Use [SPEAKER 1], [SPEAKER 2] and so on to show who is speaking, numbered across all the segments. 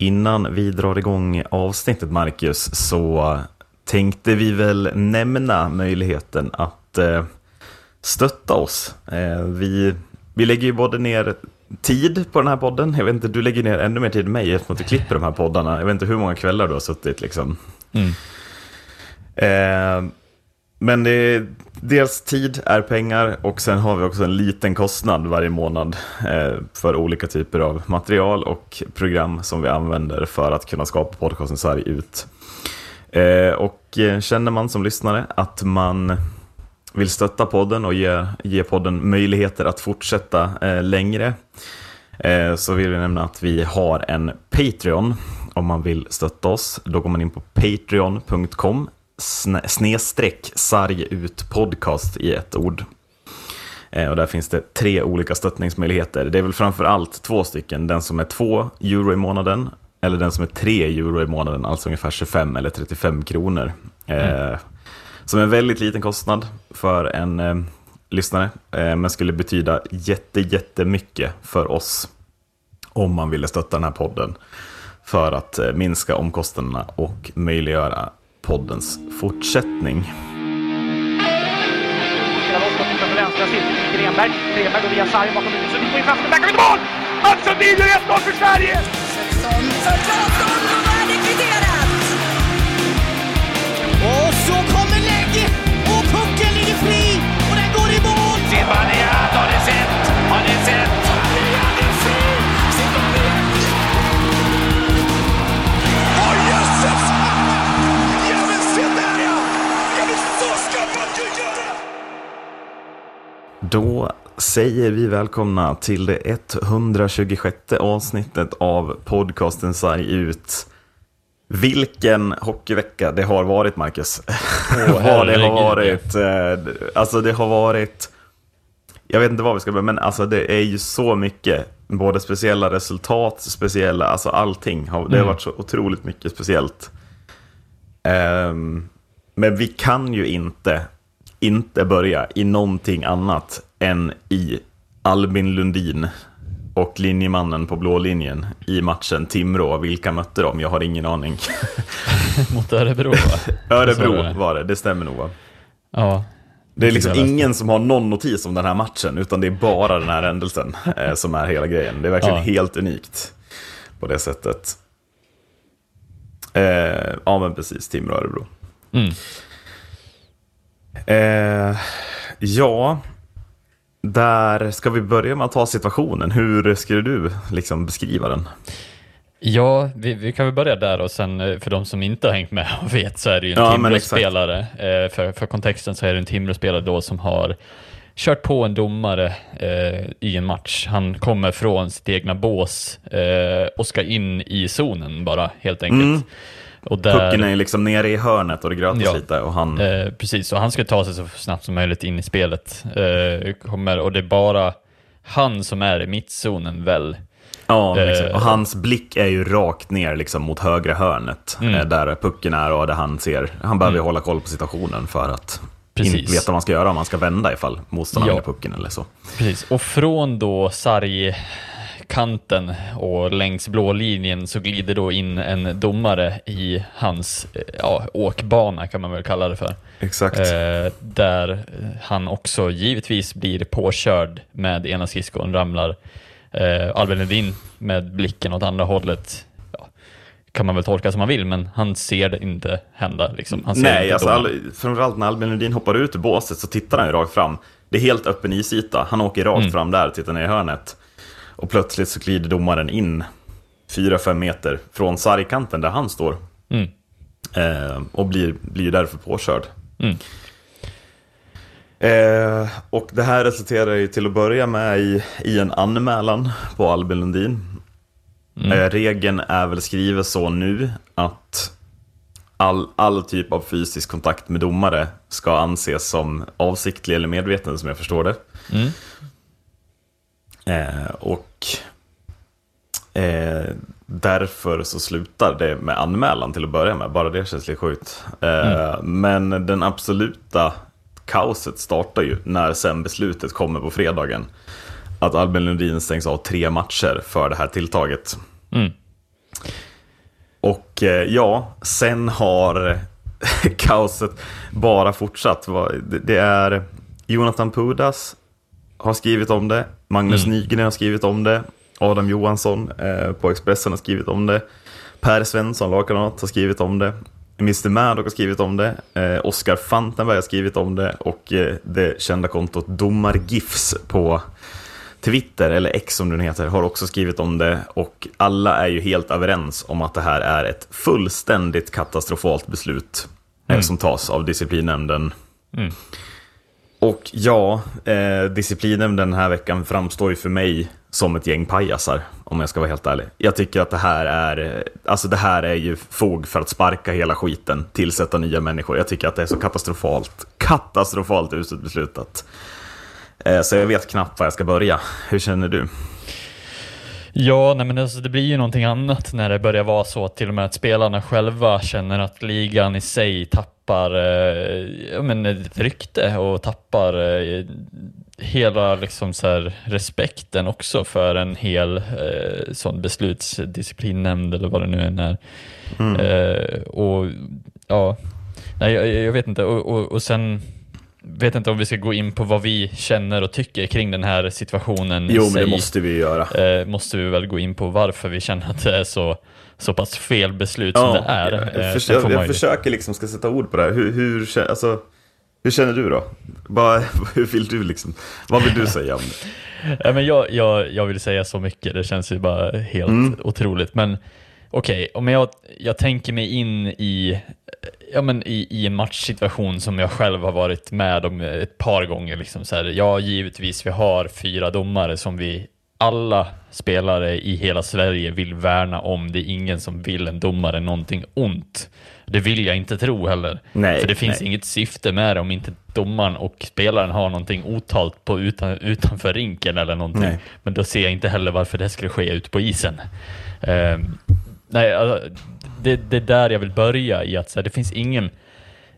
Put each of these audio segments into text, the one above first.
[SPEAKER 1] Innan vi drar igång avsnittet, Marcus, så tänkte vi väl nämna möjligheten att eh, stötta oss. Eh, vi, vi lägger ju både ner tid på den här podden. Jag vet inte, du lägger ner ännu mer tid än mig eftersom du klipper de här poddarna. Jag vet inte hur många kvällar du har suttit liksom.
[SPEAKER 2] Mm.
[SPEAKER 1] Eh, men det dels tid är pengar och sen har vi också en liten kostnad varje månad eh, för olika typer av material och program som vi använder för att kunna skapa podcasten Sverige ut. Eh, och eh, känner man som lyssnare att man vill stötta podden och ge, ge podden möjligheter att fortsätta eh, längre eh, så vill vi nämna att vi har en Patreon om man vill stötta oss. Då går man in på patreon.com snedstreck sarg ut podcast i ett ord. Eh, och där finns det tre olika stöttningsmöjligheter. Det är väl framför allt två stycken. Den som är två euro i månaden eller den som är tre euro i månaden, alltså ungefär 25 eller 35 kronor. Mm. som är en väldigt liten kostnad för en eh, lyssnare, eh, men skulle betyda jätte, jättemycket för oss om man ville stötta den här podden för att eh, minska omkostnaderna och möjliggöra poddens fortsättning. Grenberg, Grenberg går via sargen bakom huvudet, så vi får in fast, där kan vi mål! Mats Sundin gör 1-0 för Sverige! Svensson för Claesson och det kvitterat! Så kommer lägg och pucken ligger fri och den går i mål! Zibanejad har ni sett, har ni sett? Då säger vi välkomna till det 126 avsnittet av podcasten Sarg ut. Vilken hockeyvecka det har varit, Marcus.
[SPEAKER 2] Oh,
[SPEAKER 1] Vad det har varit. eh, Alltså det har varit... Jag vet inte vad vi ska börja men alltså det är ju så mycket. Både speciella resultat, speciella, alltså allting. Har, det har
[SPEAKER 2] Mm.
[SPEAKER 1] varit så otroligt mycket speciellt. Ehm, men vi kan ju inte, inte börja i någonting annat än i Albin Lundin och linjemannen på blå linjen i matchen Timrå. Vilka mötte de? Jag har ingen aning.
[SPEAKER 2] Mot Örebro va?
[SPEAKER 1] Örebro
[SPEAKER 2] var det.
[SPEAKER 1] det, stämmer nog va?
[SPEAKER 2] Ja.
[SPEAKER 1] Det är liksom ingen som har någon notis om den här matchen, utan det är bara den här händelsen eh, som är hela grejen. Det är verkligen
[SPEAKER 2] Ja.
[SPEAKER 1] helt unikt på det sättet. Eh, ja, men precis. Timrå Örebro.
[SPEAKER 2] Mm.
[SPEAKER 1] Eh, ja, där ska vi börja med att ta situationen. Hur skulle du liksom beskriva den?
[SPEAKER 2] Ja, vi, vi kan väl börja där och sen eh, för de som inte har hängt med och vet så är det ju en
[SPEAKER 1] Ja.
[SPEAKER 2] Timrå-spelare. Eh, för, för kontexten så är det en Timrå-spelare då som har kört på en domare eh, i en match. Han kommer från sitt egna bås eh, och ska in i zonen bara helt enkelt.
[SPEAKER 1] Mm.
[SPEAKER 2] Och där,
[SPEAKER 1] Pucken är liksom nere i hörnet och det grötas
[SPEAKER 2] Ja.
[SPEAKER 1] lite och han...
[SPEAKER 2] Eh, precis, och han ska ta sig så snabbt som möjligt in i spelet. Eh, kommer, och det är bara han som är i mittzonen väl.
[SPEAKER 1] Ja,
[SPEAKER 2] Eh,
[SPEAKER 1] exakt. och hans blick är ju rakt ner liksom mot högra hörnet.
[SPEAKER 2] Mm.
[SPEAKER 1] eh, Där pucken är och där han ser. Han behöver ju hålla koll på situationen för att
[SPEAKER 2] Precis.
[SPEAKER 1] inte veta vad man ska göra om man ska vända ifall motståndaren
[SPEAKER 2] Ja.
[SPEAKER 1] pucken eller så.
[SPEAKER 2] Precis, och från då sargkanten och längs blå linjen så glider då in en domare i hans eh, ja, åkbana kan man väl kalla det för.
[SPEAKER 1] Exakt.
[SPEAKER 2] Eh, där han också givetvis blir påkörd med ena skridskon, ramlar. Eh, Albin Lundin med blicken åt andra hållet. Ja, kan man väl tolka som man vill, men han ser det inte hända. Liksom. Han ser
[SPEAKER 1] Nej,
[SPEAKER 2] inte
[SPEAKER 1] alltså all, framförallt när Albin Lundin hoppar ut ur båset så tittar han ju rakt fram. Det är helt öppen isyta. Han åker rakt
[SPEAKER 2] Mm.
[SPEAKER 1] fram där, tittar ner i hörnet. Och plötsligt så glider domaren in 4-5 meter från sargkanten där han står.
[SPEAKER 2] Mm.
[SPEAKER 1] Eh, och blir, blir därför påkörd.
[SPEAKER 2] Mm.
[SPEAKER 1] Eh, och det här resulterar ju till att börja med i, i en anmälan på Albin Lundin.
[SPEAKER 2] Mm.
[SPEAKER 1] Eh, regeln är väl skriven så nu att all, all typ av fysisk kontakt med domare ska anses som avsiktlig eller medveten som jag förstår det.
[SPEAKER 2] Mm.
[SPEAKER 1] Eh, och eh, därför så slutar det med anmälan till att börja med. Bara det känns lite sjukt. Eh, Men den absoluta kaoset startar ju när sen beslutet kommer på fredagen. Att Albin Lundin stängs av tre matcher för det här tilltaget.
[SPEAKER 2] Mm.
[SPEAKER 1] och eh, ja, sen har kaoset bara fortsatt. Det är Jonathan Pudas har skrivit om det, Magnus mm. Nygren har skrivit om det, Adam Johansson eh, på Expressen har skrivit om det, Per Svensson, lagkamrat, har skrivit om det, Mr Maddock har skrivit om det, eh, Oskar Fantenberg har skrivit om det och eh, det kända kontot Domargifs på Twitter, eller X som den heter, har också skrivit om det och alla är ju helt överens om att det här är ett fullständigt katastrofalt beslut mm. som tas av disciplinnämnden. Mm. Och ja, eh, disciplinnämnden den här veckan framstår ju för mig som ett gäng pajasar, om jag ska vara helt ärlig. Jag tycker att det här är, eh, alltså det här är ju fog för att sparka hela skiten, tillsätta nya människor. Jag tycker att det är så katastrofalt, katastrofalt uselt beslutat. Eh, så jag vet knappt var jag ska börja. Hur känner du?
[SPEAKER 2] Ja, nej men alltså det blir ju någonting annat när det börjar vara så att till och med att spelarna själva känner att ligan i sig tappar eh, ja, men ett rykte och tappar eh, hela liksom så här, respekten också för en hel eh, sån beslutsdisciplinnämnd eller vad det nu än är. Mm. Eh, och ja, nej, jag, jag vet inte. Och, och, och sen vet inte om vi ska gå in på vad vi känner och tycker kring den här situationen.
[SPEAKER 1] Jo, men det måste vi göra.
[SPEAKER 2] Eh, måste vi väl gå in på varför vi känner att det är så, så pass fel beslut ja, som det är.
[SPEAKER 1] Jag, eh, försöker, jag, jag försöker liksom ska sätta ord på det här. Hur, hur, alltså, hur känner du då? Bara, hur vill du liksom? Vad vill du säga om det?
[SPEAKER 2] ja, men jag, jag, jag vill säga så mycket, det känns ju bara helt mm. otroligt. Men okej, okay, om jag, jag tänker mig in i ja, men i, i en matchsituation som jag själv har varit med om ett par gånger. Liksom så här, ja, givetvis, vi har fyra domare som vi alla spelare i hela Sverige vill värna om. Det är ingen som vill en domare någonting ont. Det vill jag inte tro heller. Nej, För det finns nej. inget syfte med det om inte domaren och spelaren har någonting otalt på utan, utanför rinken eller någonting. Nej. Men då ser jag inte heller varför det skulle ske ute på isen. Um, nej, alltså, det, det är där jag vill börja i att så här, det finns ingen,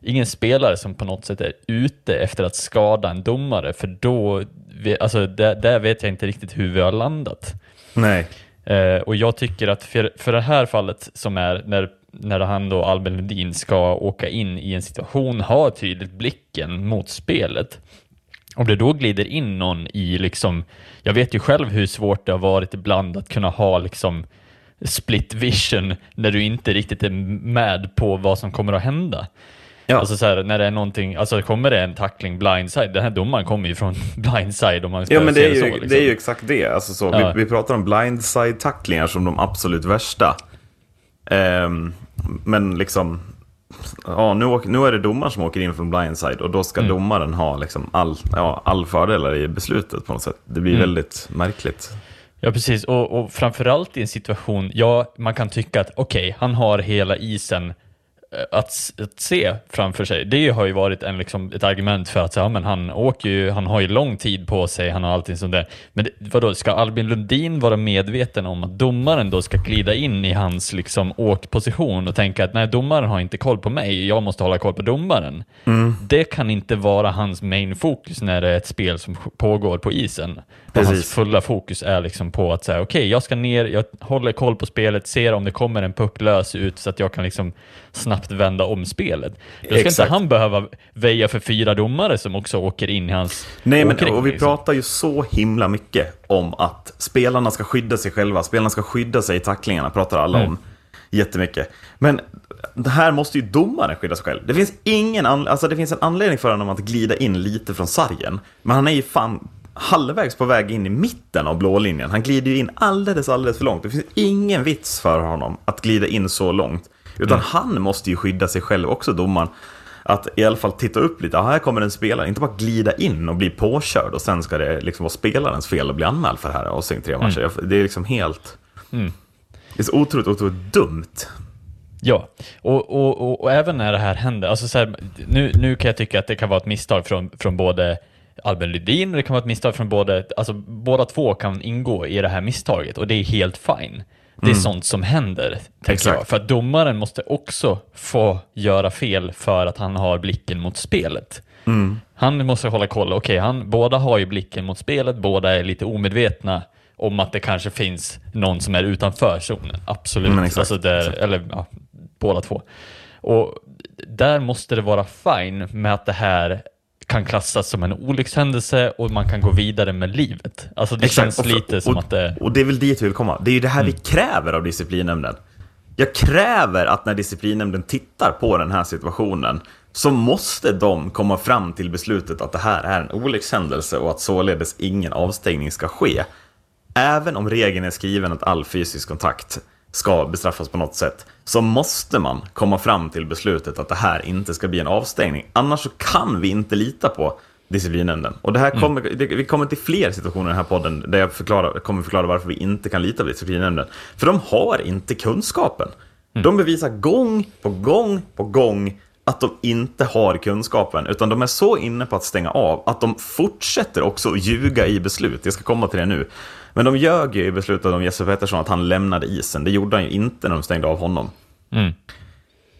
[SPEAKER 2] ingen spelare som på något sätt är ute efter att skada en domare, för då, alltså där, där vet jag inte riktigt hur vi har landat.
[SPEAKER 1] Nej.
[SPEAKER 2] Eh, och jag tycker att för, för det här fallet som är när, när han då, Albin Lundin, ska åka in i en situation, ha tydligt blicken mot spelet. Om det då glider in någon i liksom, jag vet ju själv hur svårt det har varit ibland att kunna ha liksom split vision när du inte riktigt är med på vad som kommer att hända. Ja. Alltså så här, när det är någonting, alltså kommer det en tackling blindside, den här domaren kommer ju från blindside om man ska
[SPEAKER 1] Ja men det är, ju,
[SPEAKER 2] så,
[SPEAKER 1] liksom. det är ju exakt det. Alltså så, ja. vi, vi, pratar om blindside-tacklingar som de absolut värsta. Um, men liksom, ja, nu, nu är det domaren som åker in från blindside och då ska mm. domaren ha liksom all, ja, all fördelar i beslutet på något sätt. Det blir mm. väldigt märkligt.
[SPEAKER 2] Ja, precis. Och, och framförallt i en situation, ja, man kan tycka att okej, okay, han har hela isen att, att, se framför sig. Det har ju varit en, liksom, ett argument för att ja, men han åker ju, han har ju lång tid på sig, han har allting som det. Men det, vadå, ska Albin Lundin vara medveten om att domaren då ska glida in i hans liksom, åkposition och tänka att nej, domaren har inte koll på mig, jag måste hålla koll på domaren. Mm. Det kan inte vara hans main fokus när det är ett spel som pågår på isen. Hans fulla fokus är liksom på att säga okej, okay, jag ska ner, jag håller koll på spelet, ser om det kommer en puck lös ut så att jag kan liksom snabbt vända om spelet. Då ska Exakt. inte han behöva väja för fyra domare som också åker in i hans
[SPEAKER 1] Nej, men och vi liksom. pratar ju så himla mycket om att spelarna ska skydda sig själva, spelarna ska skydda sig i tacklingarna, pratar alla mm. om jättemycket. Men det här måste ju domaren skydda sig själv. Det finns ingen alltså det finns en anledning för honom att glida in lite från sargen. Men han är ju fan halvvägs på väg in i mitten av blålinjen. Han glider ju in alldeles, alldeles för långt. Det finns ingen vits för honom att glida in så långt. Utan mm. han måste ju skydda sig själv också, domaren. Att i alla fall titta upp lite, här kommer en spelare, inte bara glida in och bli påkörd och sen ska det liksom vara spelarens fel att bli anmäld för det här och sen tre matcher. Mm. Det är liksom helt... Mm. Det är så otroligt, otroligt dumt.
[SPEAKER 2] Ja, och, och, och, och, även när det här händer, alltså så här, nu, nu kan jag tycka att det kan vara ett misstag från, från både Albin Lydin och det kan vara ett misstag från både, alltså båda två kan ingå i det här misstaget och det är helt fine. Det är mm. sånt som händer, tänker jag. För att domaren måste också få göra fel för att han har blicken mot spelet. Mm. Han måste hålla koll, okej, okay, båda har ju blicken mot spelet, båda är lite omedvetna om att det kanske finns någon som är utanför zonen. Absolut.
[SPEAKER 1] Exakt,
[SPEAKER 2] alltså där,
[SPEAKER 1] exakt.
[SPEAKER 2] Eller ja, båda två. Och där måste det vara fine med att det här kan klassas som en olyckshändelse och man kan gå vidare med livet. Alltså det
[SPEAKER 1] Exakt.
[SPEAKER 2] känns
[SPEAKER 1] Och
[SPEAKER 2] lite som
[SPEAKER 1] och,
[SPEAKER 2] att det...
[SPEAKER 1] Och det är väl dit jag vill komma. Det är ju det här vi kräver av disciplinnämnden. Jag kräver att när disciplinnämnden tittar på den här situationen så måste de komma fram till beslutet att det här är en olyckshändelse och att således ingen avstängning ska ske. Även om regeln är skriven att all fysisk kontakt ska bestraffas på något sätt, så måste man komma fram till beslutet att det här inte ska bli en avstängning. Annars så kan vi inte lita på disciplinnämnden. Och det här kommer, det, vi kommer till fler situationer i den här podden där jag förklarar, kommer förklara varför vi inte kan lita på disciplinnämnden. För de har inte kunskapen. De bevisar gång på gång på gång att de inte har kunskapen, utan de är så inne på att stänga av att de fortsätter också ljuga i beslut. Jag ska komma till det nu. Men de ljög ju i beslutet om Jesper Pettersson att han lämnade isen. Det gjorde han ju inte när de stängde av honom.
[SPEAKER 2] Mm.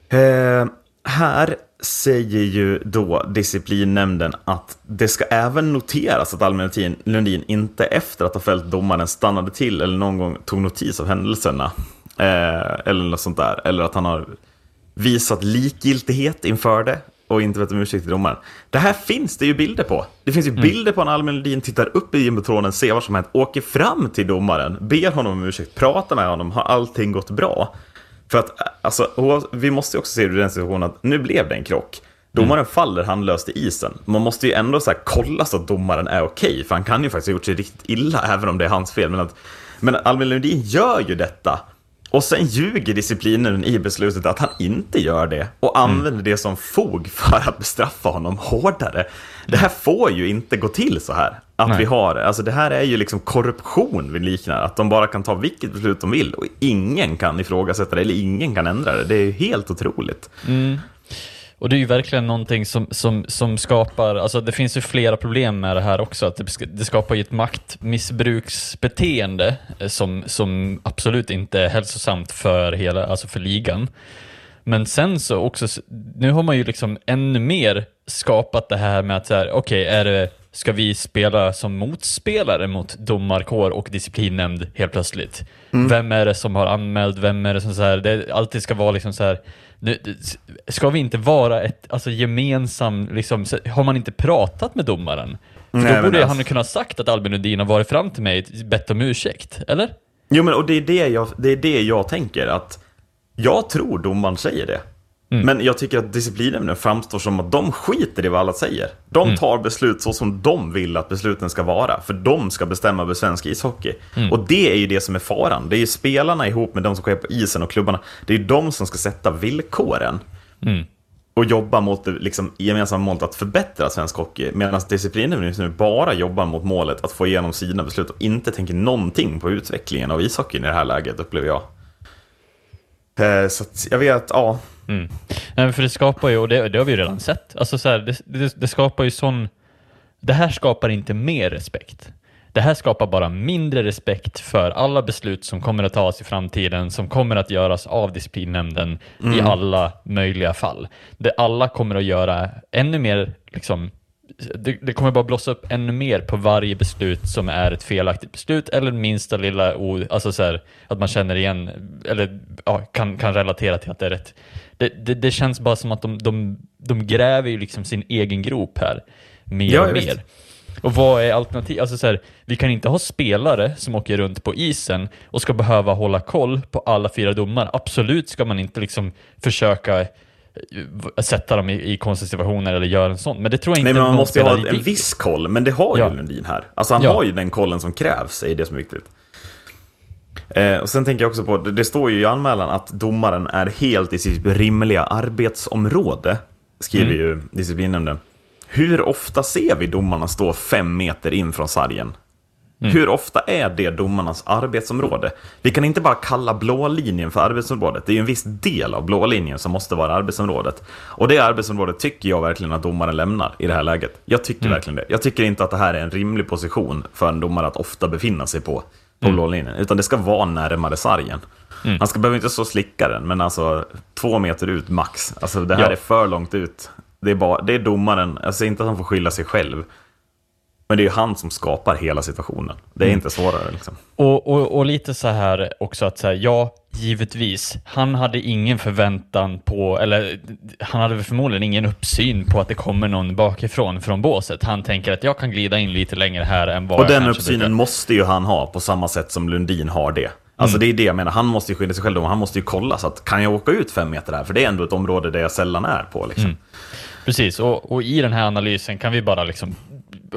[SPEAKER 1] Eh, här säger ju då disciplinnämnden att det ska även noteras att Almen Lundin inte efter att ha fällt domaren stannade till eller någon gång tog notis av händelserna. Eh, eller något sånt där. Eller att han har visat likgiltighet inför det och inte bett om ursäkt till domaren. Det här finns det ju bilder på. Det finns ju bilder på när Almen Lundin tittar upp i jumbotronen, ser vad som hänt, åker fram till domaren, ber honom om ursäkt, pratar med honom, har allting gått bra? För att, alltså, vi måste ju också se ur den situationen att nu blev det en krock. Domaren faller handlöst i isen. Man måste ju ändå så här kolla så att domaren är okej, för han kan ju faktiskt ha gjort sig riktigt illa, även om det är hans fel. Men, att, men Albin Lundin gör ju detta. Och sen ljuger disciplinen i beslutet att han inte gör det och använder det som fog för att bestraffa honom hårdare. Det här får ju inte gå till så här. Att
[SPEAKER 2] Nej.
[SPEAKER 1] vi har, alltså det här är ju liksom korruption vi liknar, att de bara kan ta vilket beslut de vill och ingen kan ifrågasätta det eller ingen kan ändra det. Det är ju helt otroligt.
[SPEAKER 2] Och det är ju verkligen någonting som, som, som skapar, alltså det finns ju flera problem med det här också, att det, det skapar ju ett maktmissbruksbeteende eh, som, som absolut inte är hälsosamt för hela, alltså för ligan. Men sen så också, nu har man ju liksom ännu mer skapat det här med att så här, okej, är det, ska vi spela som motspelare mot domarkår och disciplinnämnd helt plötsligt? Vem är det som har anmält, vem är det som så här, det alltid ska vara liksom så här, ska vi inte vara ett, alltså gemensam, liksom, har man inte pratat med domaren? För
[SPEAKER 1] Nej,
[SPEAKER 2] då borde
[SPEAKER 1] alltså-
[SPEAKER 2] han kunna sagt att Albin Lundin har varit fram till mig och bett om ursäkt, eller?
[SPEAKER 1] Jo, men och det är det jag, det är det jag tänker, att jag tror domaren säger det. Men jag tycker att disciplinnämnden framstår som att de skiter i vad alla säger. De tar beslut så som de vill att besluten ska vara, för de ska bestämma över svensk ishockey. Och det är ju det som är faran. Det är ju spelarna ihop med de som sker på isen och klubbarna, det är ju de som ska sätta villkoren.
[SPEAKER 2] Mm.
[SPEAKER 1] Och jobba mot det liksom, gemensamma målet att förbättra svensk hockey, medan disciplinnämnden just nu bara jobbar mot målet att få igenom sina beslut och inte tänker någonting på utvecklingen av ishockeyn i det här läget, upplever jag. Eh, Så att jag vet, ja.
[SPEAKER 2] Mm. Nej, för det skapar ju, och det, det har vi ju redan sett, alltså så här, det, det, det skapar ju sån... Det här skapar inte mer respekt. Det här skapar bara mindre respekt för alla beslut som kommer att tas i framtiden, som kommer att göras av disciplinnämnden i alla möjliga fall. Det alla kommer att göra ännu mer, liksom, det, det kommer bara blossa upp ännu mer på varje beslut som är ett felaktigt beslut eller minsta lilla, o, alltså så här, att man känner igen, eller ja, kan, kan relatera till att det är rätt. Det, det, det känns bara som att de, de, de gräver ju liksom sin egen grop här, mer
[SPEAKER 1] Ja,
[SPEAKER 2] och mer. Och vad är alternativ? Alltså så här, vi kan inte ha spelare som åker runt på isen och ska behöva hålla koll på alla fyra domar. Absolut ska man inte liksom försöka sätta dem i, i konstiga situationer eller göra en sån. Men det tror jag inte
[SPEAKER 1] Nej, men man måste ju ha en viss koll, men det har ju
[SPEAKER 2] Ja.
[SPEAKER 1] Lundin här. Alltså han
[SPEAKER 2] Ja.
[SPEAKER 1] har ju den kollen som krävs, är det som är viktigt. Eh, och sen tänker jag också på, det, det står ju i anmälan att domaren är helt i sitt rimliga arbetsområde, skriver ju disciplinnämnden. Hur ofta ser vi domarna stå fem meter in från sargen? Hur ofta är det domarnas arbetsområde? Vi kan inte bara kalla blå linjen för arbetsområdet. Det är ju en viss del av blå linjen som måste vara arbetsområdet. Och det arbetsområdet tycker jag verkligen att domaren lämnar i det här läget. Jag tycker verkligen det. Jag tycker inte att det här är en rimlig position för en domare att ofta befinna sig på, på blå linjen. Utan det ska vara närmare sargen. Han ska behöver inte så slicka den, men alltså två meter ut max. Alltså det här
[SPEAKER 2] Ja.
[SPEAKER 1] är för långt ut. Det är, bara, det är domaren, jag säger inte att han får skylla sig själv. Men det är ju han som skapar hela situationen. Det är
[SPEAKER 2] Mm.
[SPEAKER 1] inte svårare. Liksom.
[SPEAKER 2] Och, och, och lite så här också att säga, ja, givetvis, han hade ingen förväntan på, eller han hade förmodligen ingen uppsyn på att det kommer någon bakifrån från båset. Han tänker att jag kan glida in lite längre här än vad
[SPEAKER 1] Och den uppsynen
[SPEAKER 2] brukar.
[SPEAKER 1] måste ju han ha på samma sätt som Lundin har det. Alltså det är det jag menar, han måste ju skydda sig själv då, han måste ju kolla så att kan jag åka ut fem meter här? För det är ändå ett område där jag sällan är på liksom.
[SPEAKER 2] Precis, och, och i den här analysen kan vi bara liksom,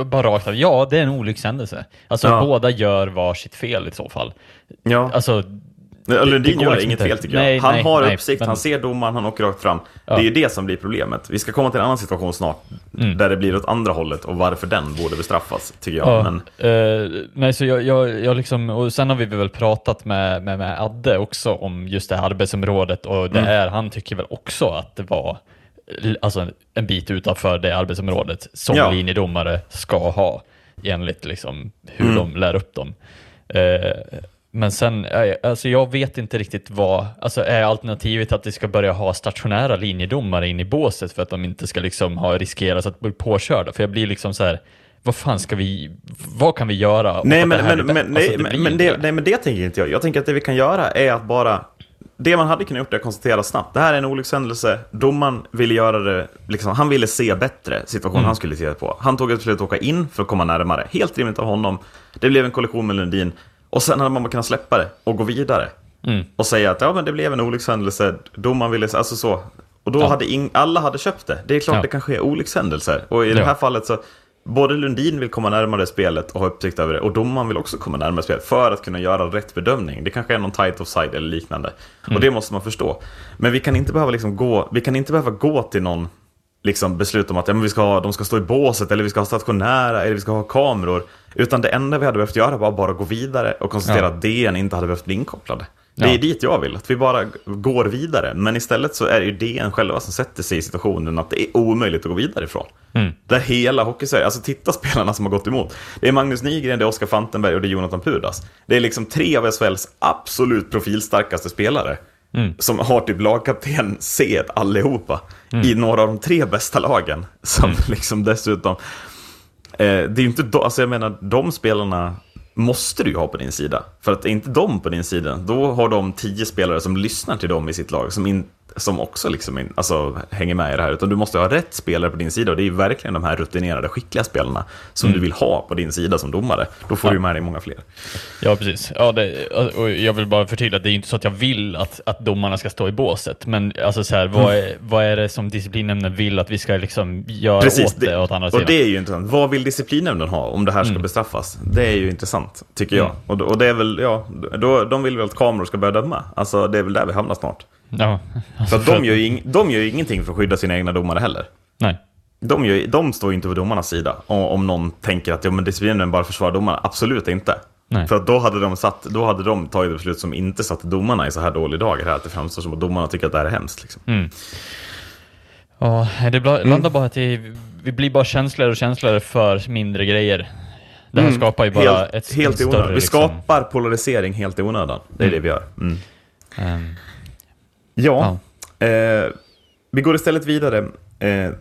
[SPEAKER 2] bara rakt av, ja, det är en olyckshändelse. Alltså
[SPEAKER 1] Ja.
[SPEAKER 2] båda gör var sitt fel i så fall.
[SPEAKER 1] Ja,
[SPEAKER 2] Alltså,
[SPEAKER 1] Lundin gör
[SPEAKER 2] liksom
[SPEAKER 1] inget fel tycker
[SPEAKER 2] Nej,
[SPEAKER 1] jag. Han
[SPEAKER 2] nej,
[SPEAKER 1] har
[SPEAKER 2] nej,
[SPEAKER 1] uppsikt,
[SPEAKER 2] men-
[SPEAKER 1] han ser domaren, han åker rakt fram.
[SPEAKER 2] Ja.
[SPEAKER 1] Det är ju det som blir problemet. Vi ska komma till en annan situation snart,
[SPEAKER 2] Mm.
[SPEAKER 1] där det blir åt andra hållet och varför den borde bestraffas, tycker jag.
[SPEAKER 2] Ja,
[SPEAKER 1] Men,
[SPEAKER 2] eh, nej, så jag, jag, jag liksom, och sen har vi väl pratat med, med, med Adde också om just det här arbetsområdet och det
[SPEAKER 1] Mm.
[SPEAKER 2] är, han tycker väl också att det var alltså, en bit utanför det arbetsområdet som
[SPEAKER 1] Ja.
[SPEAKER 2] linjedomare ska ha enligt liksom hur
[SPEAKER 1] Mm.
[SPEAKER 2] de lär upp dem. Eh, men sen, eh, alltså jag vet inte riktigt vad, alltså är alternativet att vi ska börja ha stationära linjedomare in i båset för att de inte ska liksom ha riskerat att bli påkörda? För jag blir liksom så här, vad fan ska vi, vad kan vi göra?
[SPEAKER 1] men, men, men, men, det, nej, men det tänker inte jag. Jag tänker att det vi kan göra är att bara... Det man hade kunnat gjort är att konstatera snabbt. Det här är en olyckshändelse. Domaren ville göra det, liksom, han ville se bättre situationen
[SPEAKER 2] Mm.
[SPEAKER 1] han skulle se på. Han tog ett beslut att åka in för att komma närmare. Helt rimligt av honom. Det blev en kollision med Lundin. Och sen hade man bara kunnat släppa det och gå vidare.
[SPEAKER 2] Mm.
[SPEAKER 1] Och säga att ja, men det blev en olyckshändelse. Domaren ville, alltså så. Och då
[SPEAKER 2] Ja.
[SPEAKER 1] hade ing, alla hade köpt det. Det är klart
[SPEAKER 2] Ja.
[SPEAKER 1] det kan ske olyckshändelser. Och i det
[SPEAKER 2] Ja.
[SPEAKER 1] här fallet så, både Lundin vill komma närmare spelet och ha uppsikt över det, och domaren vill också komma närmare spelet för att kunna göra rätt bedömning. Det kanske är någon tight offside eller liknande.
[SPEAKER 2] Mm.
[SPEAKER 1] Och det måste man förstå. Men vi kan inte behöva, liksom gå, vi kan inte behöva gå till någon liksom beslut om att ja, men vi ska ha, de ska stå i båset, eller vi ska ha stationära, eller vi ska ha kameror. Utan det enda vi hade behövt göra var bara gå vidare och konstatera
[SPEAKER 2] Ja.
[SPEAKER 1] att DN inte hade behövt bli inkopplade. Det
[SPEAKER 2] Ja.
[SPEAKER 1] är dit jag vill, att vi bara går vidare. Men istället så är det ju DN själva som sätter sig i situationen att det är omöjligt att gå vidare ifrån.
[SPEAKER 2] Mm.
[SPEAKER 1] Där hela hockeysverige, alltså titta spelarna som har gått emot. Det är Magnus Nygren, det är Oskar Fantenberg och det är Jonathan Pudas. Det är liksom tre av SHLs absolut profilstarkaste spelare.
[SPEAKER 2] Mm.
[SPEAKER 1] Som har typ lagkapten C allihopa. I några av de tre bästa lagen. Som liksom dessutom... Eh, det är ju inte alltså jag menar, de spelarna måste du ju ha på din sida. För att är inte de på din sida, då har de tio spelare som lyssnar till dem i sitt lag, som, in, som också liksom in, alltså, hänger med i det här. Utan du måste ha rätt spelare på din sida, och det är verkligen de här rutinerade, skickliga spelarna som du vill ha på din sida som domare. Då får
[SPEAKER 2] Ja.
[SPEAKER 1] du med dig många fler.
[SPEAKER 2] Ja, precis. Ja, det, och jag vill bara förtydliga att det är inte så att jag vill att, att domarna ska stå i båset, men alltså så här, vad, är, vad är det som disciplinnämnden vill att vi ska liksom göra
[SPEAKER 1] Precis,
[SPEAKER 2] åt det, åt andra
[SPEAKER 1] och
[SPEAKER 2] sidan?
[SPEAKER 1] det är ju intressant. Vad vill disciplinnämnden ha om det här ska
[SPEAKER 2] Mm.
[SPEAKER 1] bestraffas? Det är ju intressant, tycker jag.
[SPEAKER 2] Mm.
[SPEAKER 1] Och, och det är väl, ja, då, de vill väl att kameror ska börja döma. Alltså, det är väl där vi hamnar snart.
[SPEAKER 2] Ja.
[SPEAKER 1] För att de gör, ju de gör ju ingenting för att skydda sina egna domare heller.
[SPEAKER 2] Nej.
[SPEAKER 1] De, gör, de står ju inte på domarnas sida. Om, om någon tänker att ja, men disciplinen bara försvarar domarna. Absolut inte.
[SPEAKER 2] Nej.
[SPEAKER 1] För då hade, de satt, då hade de tagit ett beslut som inte satte domarna i så här dålig dager. Här, att det framstår som att domarna tycker att det här är hemskt. Liksom.
[SPEAKER 2] Mm. Ja, det bla- landar bara att det, vi blir bara känsligare och känsligare för mindre grejer. Det här
[SPEAKER 1] Mm.
[SPEAKER 2] skapar ju bara
[SPEAKER 1] helt,
[SPEAKER 2] ett,
[SPEAKER 1] helt
[SPEAKER 2] ett större...
[SPEAKER 1] Vi
[SPEAKER 2] liksom,
[SPEAKER 1] skapar polarisering helt i onödan. Det är
[SPEAKER 2] Mm.
[SPEAKER 1] det vi gör.
[SPEAKER 2] Ehm,
[SPEAKER 1] Ja, Eh, vi går istället vidare eh,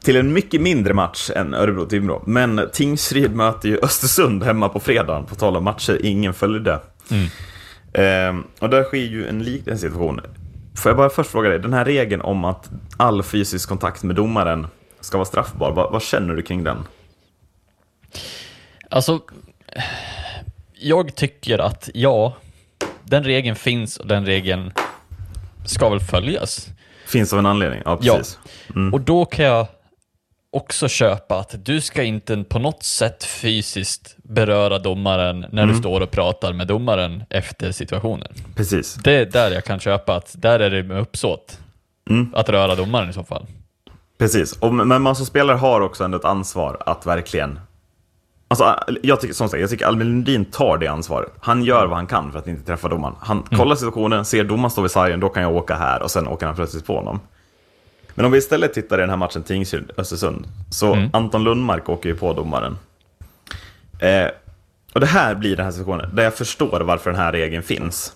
[SPEAKER 1] till en mycket mindre match än Örebro-Timrå. Men Tingsryd möter ju Östersund hemma på fredagen, på tal om matcher ingen följde.
[SPEAKER 2] mm.
[SPEAKER 1] Eh, och där sker ju en liknande situation. Får jag bara först fråga dig, den här regeln om att all fysisk kontakt med domaren ska vara straffbar, vad, vad känner du kring den?
[SPEAKER 2] Alltså, jag tycker att ja, den regeln finns och den regeln ska väl följas.
[SPEAKER 1] Finns av en anledning? Ja,
[SPEAKER 2] Ja.
[SPEAKER 1] precis. Mm.
[SPEAKER 2] Och då kan jag också köpa att du ska inte på något sätt fysiskt beröra domaren när
[SPEAKER 1] Mm.
[SPEAKER 2] du står och pratar med domaren efter situationen.
[SPEAKER 1] Precis.
[SPEAKER 2] Det är där jag kan köpa att där är det med uppsåt
[SPEAKER 1] Mm.
[SPEAKER 2] att röra domaren i så fall.
[SPEAKER 1] Precis, och, men man som spelare har också ändå ett ansvar att verkligen... Alltså, jag tycker, som sagt, jag tycker Albin Lundin tar det ansvaret. Han gör vad han kan för att inte träffa domaren. Han kollar situationen, ser domaren stå vid sargen, då kan jag åka här och sen åker han plötsligt på honom. Men om vi istället tittar i den här matchen Tingsryd-Östersund, så
[SPEAKER 2] Mm.
[SPEAKER 1] Anton Lundmark åker ju på domaren. Eh, och det här blir den här situationen där jag förstår varför den här regeln finns.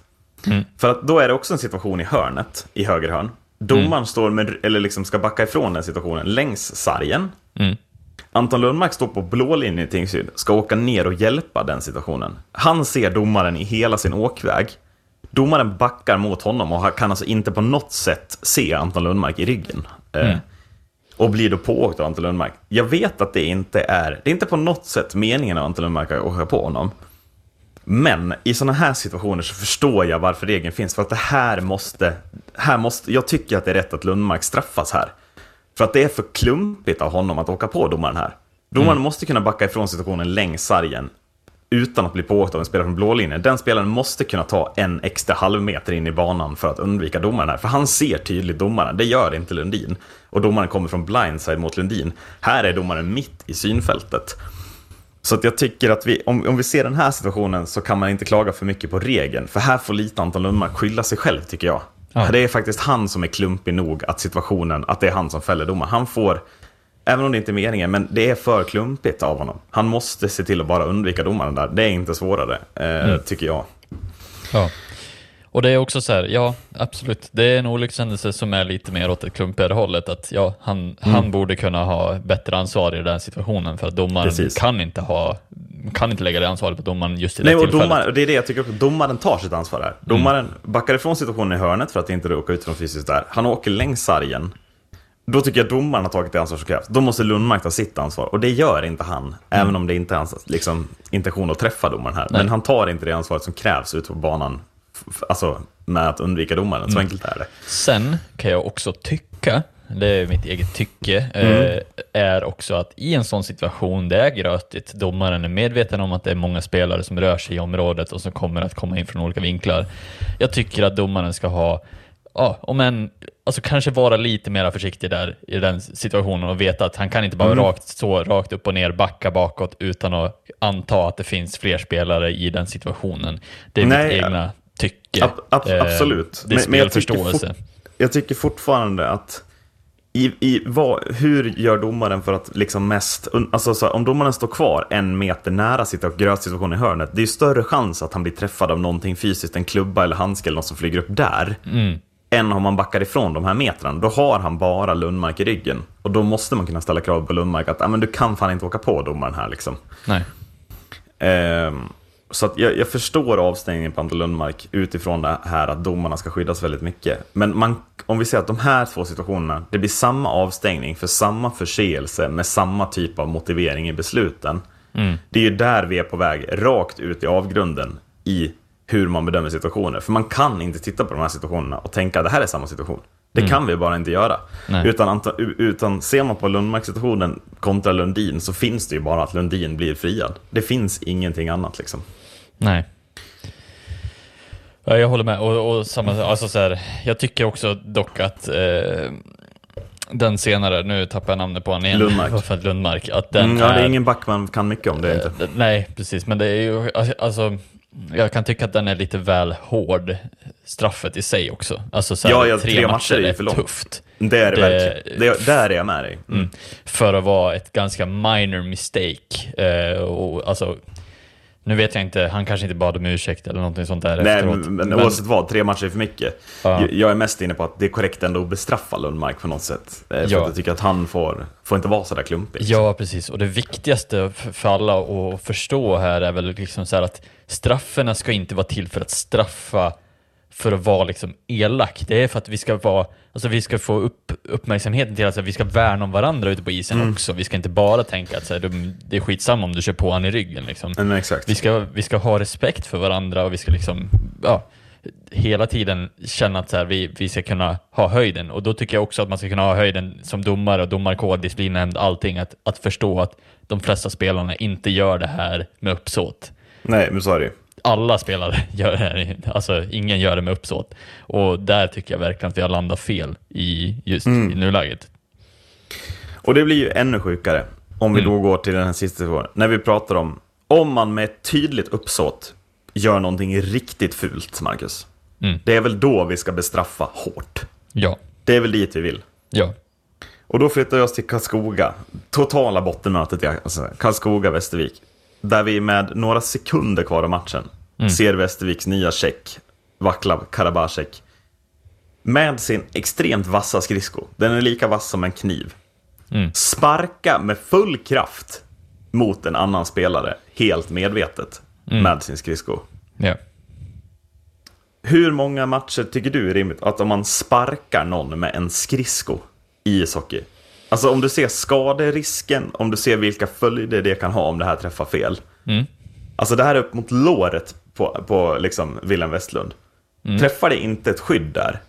[SPEAKER 2] Mm.
[SPEAKER 1] För att då är det också en situation i hörnet, i höger hörn. Domaren står med, eller liksom ska backa ifrån den situationen längs sargen. Anton Lundmark står på blå linjen i Tingsryd, ska åka ner och hjälpa den situationen. Han ser domaren i hela sin åkväg. Domaren backar mot honom och kan alltså inte på något sätt se Anton Lundmark i ryggen. Eh,
[SPEAKER 2] Mm.
[SPEAKER 1] och blir då pååkt av Anton Lundmark. Jag vet att det inte är, det är inte på något sätt meningen av Anton Lundmark att åka på honom. Men i sådana här situationer så förstår jag varför regeln finns. För att det här måste, här måste, jag tycker att det är rätt att Lundmark straffas här. För att det är för klumpigt av honom att åka på domaren här. Domaren måste kunna backa ifrån situationen längs sargen utan att bli pååkt av en spelare från blå linjen. Den spelaren måste kunna ta en extra halvmeter in i banan för att undvika domaren här. För han ser tydligt domaren, det gör inte Lundin. Och domaren kommer från blindside mot Lundin. Här är domaren mitt i synfältet. Så att jag tycker att vi, om, om vi ser den här situationen så kan man inte klaga för mycket på regeln. För här får lite Anton Lundmark skylla sig själv tycker jag.
[SPEAKER 2] Ja.
[SPEAKER 1] Det är faktiskt han som är klumpig nog att situationen, att det är han som fäller domaren. Han får, även om det inte är meningen, men det är för klumpigt av honom. Han måste se till att bara undvika domaren där. Det är inte svårare, eh, tycker jag.
[SPEAKER 2] Ja. Och det är också så här, ja absolut, det är en olyckshändelse som är lite mer åt det klumpigare hållet. Att ja, han, han borde kunna ha bättre ansvar i den situationen för att domaren
[SPEAKER 1] Precis.
[SPEAKER 2] kan inte ha, kan inte lägga det ansvaret på domaren just i det
[SPEAKER 1] Nej, och
[SPEAKER 2] tillfället.
[SPEAKER 1] domaren, det är det jag tycker också. Domaren tar sitt ansvar här. Domaren backar ifrån situationen i hörnet för att inte råka ut något fysiskt där. Han åker längs sargen. Då tycker jag domaren har tagit det ansvar som krävs. Då måste Lundmark ta sitt ansvar. Och det gör inte han. Även om det inte är hans liksom, intention att träffa domaren här. Men han tar inte det ansvaret som krävs ute på banan. Alltså med att undvika domaren. Så enkelt är det.
[SPEAKER 2] Sen kan jag också tycka, det är mitt eget tycke,
[SPEAKER 1] Mm.
[SPEAKER 2] eh, är också att i en sån situation, det är grötigt, domaren är medveten om att det är många spelare som rör sig i området och som kommer att komma in från olika vinklar. Jag tycker att domaren ska ha, ja, om en, alltså kanske vara lite mer försiktig där i den situationen och veta att han kan inte bara
[SPEAKER 1] Mm.
[SPEAKER 2] rakt, så rakt upp och ner backa bakåt utan att anta att det finns fler spelare i den situationen. Det är
[SPEAKER 1] Nej,
[SPEAKER 2] mitt egna tycke.
[SPEAKER 1] Ab- ab-
[SPEAKER 2] Eh,
[SPEAKER 1] absolut.
[SPEAKER 2] Det är
[SPEAKER 1] Men- jag tycker Jag tycker fortfarande att i, i, vad, hur gör domaren för att liksom mest, alltså så här, om domaren står kvar en meter nära sitt grötsituation i hörnet, det är ju större chans att han blir träffad av någonting fysiskt, en klubba eller handske eller något som flyger upp där,
[SPEAKER 2] Mm.
[SPEAKER 1] än om man backar ifrån de här metrarna. Då har han bara Lundmark i ryggen. Och då måste man kunna ställa krav på Lundmark att ah, men du kan fan inte åka på domaren här liksom.
[SPEAKER 2] Nej.
[SPEAKER 1] Ehm, så jag, jag förstår avstängningen på Anton Lundmark utifrån det här att domarna ska skyddas väldigt mycket. Men man, om vi säger att de här två situationerna, det blir samma avstängning för samma förseelse med samma typ av motivering i besluten.
[SPEAKER 2] Mm.
[SPEAKER 1] Det är ju där vi är på väg, rakt ut i avgrunden i hur man bedömer situationer. För man kan inte titta på de här situationerna och tänka att det här är samma situation. Det kan vi bara inte göra.
[SPEAKER 2] Nej.
[SPEAKER 1] Utan, utan ser man på Lundmark-situationen kontra Lundin så finns det ju bara att Lundin blir friad. Det finns ingenting annat liksom.
[SPEAKER 2] Nej. Ja, jag håller med. Och, och samma, alltså så här, jag tycker också dock att eh, den senare, nu tappar jag namnet på honom igen.
[SPEAKER 1] Lundmark.
[SPEAKER 2] För att Lundmark. Att den
[SPEAKER 1] Mm, ja, det är
[SPEAKER 2] är,
[SPEAKER 1] ingen back man kan mycket om det. Är inte.
[SPEAKER 2] eh, Nej, precis. Men det är ju, alltså, jag kan tycka att den är lite väl hård, straffet i sig också. Alltså så här,
[SPEAKER 1] Ja, ja,
[SPEAKER 2] tre,
[SPEAKER 1] tre
[SPEAKER 2] matcher,
[SPEAKER 1] matcher är
[SPEAKER 2] är
[SPEAKER 1] för långt.
[SPEAKER 2] tufft.
[SPEAKER 1] Det är det,
[SPEAKER 2] Det-
[SPEAKER 1] verkligen. Det, där är jag med dig. Mm.
[SPEAKER 2] Mm. För att vara ett ganska minor mistake. Eh, och, alltså, nu vet jag inte, han kanske inte bad om ursäkt eller någonting sånt där
[SPEAKER 1] Nej,
[SPEAKER 2] efteråt.
[SPEAKER 1] men, men oavsett vad, tre matcher är för mycket.
[SPEAKER 2] Ja.
[SPEAKER 1] Jag- är mest inne på att det är korrekt ändå att bestraffa Lundmark på något sätt. Eh, För
[SPEAKER 2] Ja.
[SPEAKER 1] att jag tycker att han får, får inte vara sådär klumpig.
[SPEAKER 2] Ja, precis. Och det viktigaste för alla att förstå här är väl liksom så att strafferna ska inte vara till för att straffa för att vara liksom elak. Det är för att vi ska vara, alltså vi ska få upp uppmärksamheten till att så här, vi ska värna om varandra ute på isen
[SPEAKER 1] Mm.
[SPEAKER 2] också. Vi ska inte bara tänka att så här, det- det är skitsamma om du kör på han i ryggen liksom.
[SPEAKER 1] Men exakt.
[SPEAKER 2] Vi ska, vi ska ha respekt för varandra och vi ska liksom, ja, hela tiden känna att så här, vi, vi ska kunna ha höjden. Och då tycker jag också att man ska kunna ha höjden som domare och domarkod, disciplinnämnd, allting. Att, att förstå att de flesta spelarna inte gör det här med uppsåt.
[SPEAKER 1] Nej, men så är det.
[SPEAKER 2] Alla spelare gör det här, alltså ingen gör det med uppsåt. Och där tycker jag verkligen att vi har landat fel i just
[SPEAKER 1] Mm.
[SPEAKER 2] i nuläget.
[SPEAKER 1] Och det blir ju ännu sjukare om vi
[SPEAKER 2] Mm.
[SPEAKER 1] då går till den här sista situationen. När vi pratar om, om man med ett tydligt uppsåt gör någonting riktigt fult, Marcus.
[SPEAKER 2] Mm.
[SPEAKER 1] Det är väl då vi ska bestraffa hårt.
[SPEAKER 2] Ja,
[SPEAKER 1] Det är väl dit vi vill.
[SPEAKER 2] ja,
[SPEAKER 1] Och då flyttar vi oss till Karlskoga. Totala bottenmötet i alltså, Karlskoga-Västervik. Där vi med några sekunder kvar av matchen ser Västerviks nya check, Vaclav Karabasek, med sin extremt vassa skridsko. Den är lika vass som en kniv.
[SPEAKER 2] Mm.
[SPEAKER 1] Sparka med full kraft mot en annan spelare, helt medvetet,
[SPEAKER 2] Mm.
[SPEAKER 1] med sin skridsko.
[SPEAKER 2] Ja.
[SPEAKER 1] Hur många matcher tycker du är rimligt att om man sparkar någon med en skridsko i ishockey? Alltså om du ser skaderisken, om du ser vilka följder det kan ha om det här träffar fel.
[SPEAKER 2] Mm.
[SPEAKER 1] Alltså det här är upp mot låret på, på liksom Wilhelm Westlund.
[SPEAKER 2] Mm.
[SPEAKER 1] Träffar det inte ett skydd där,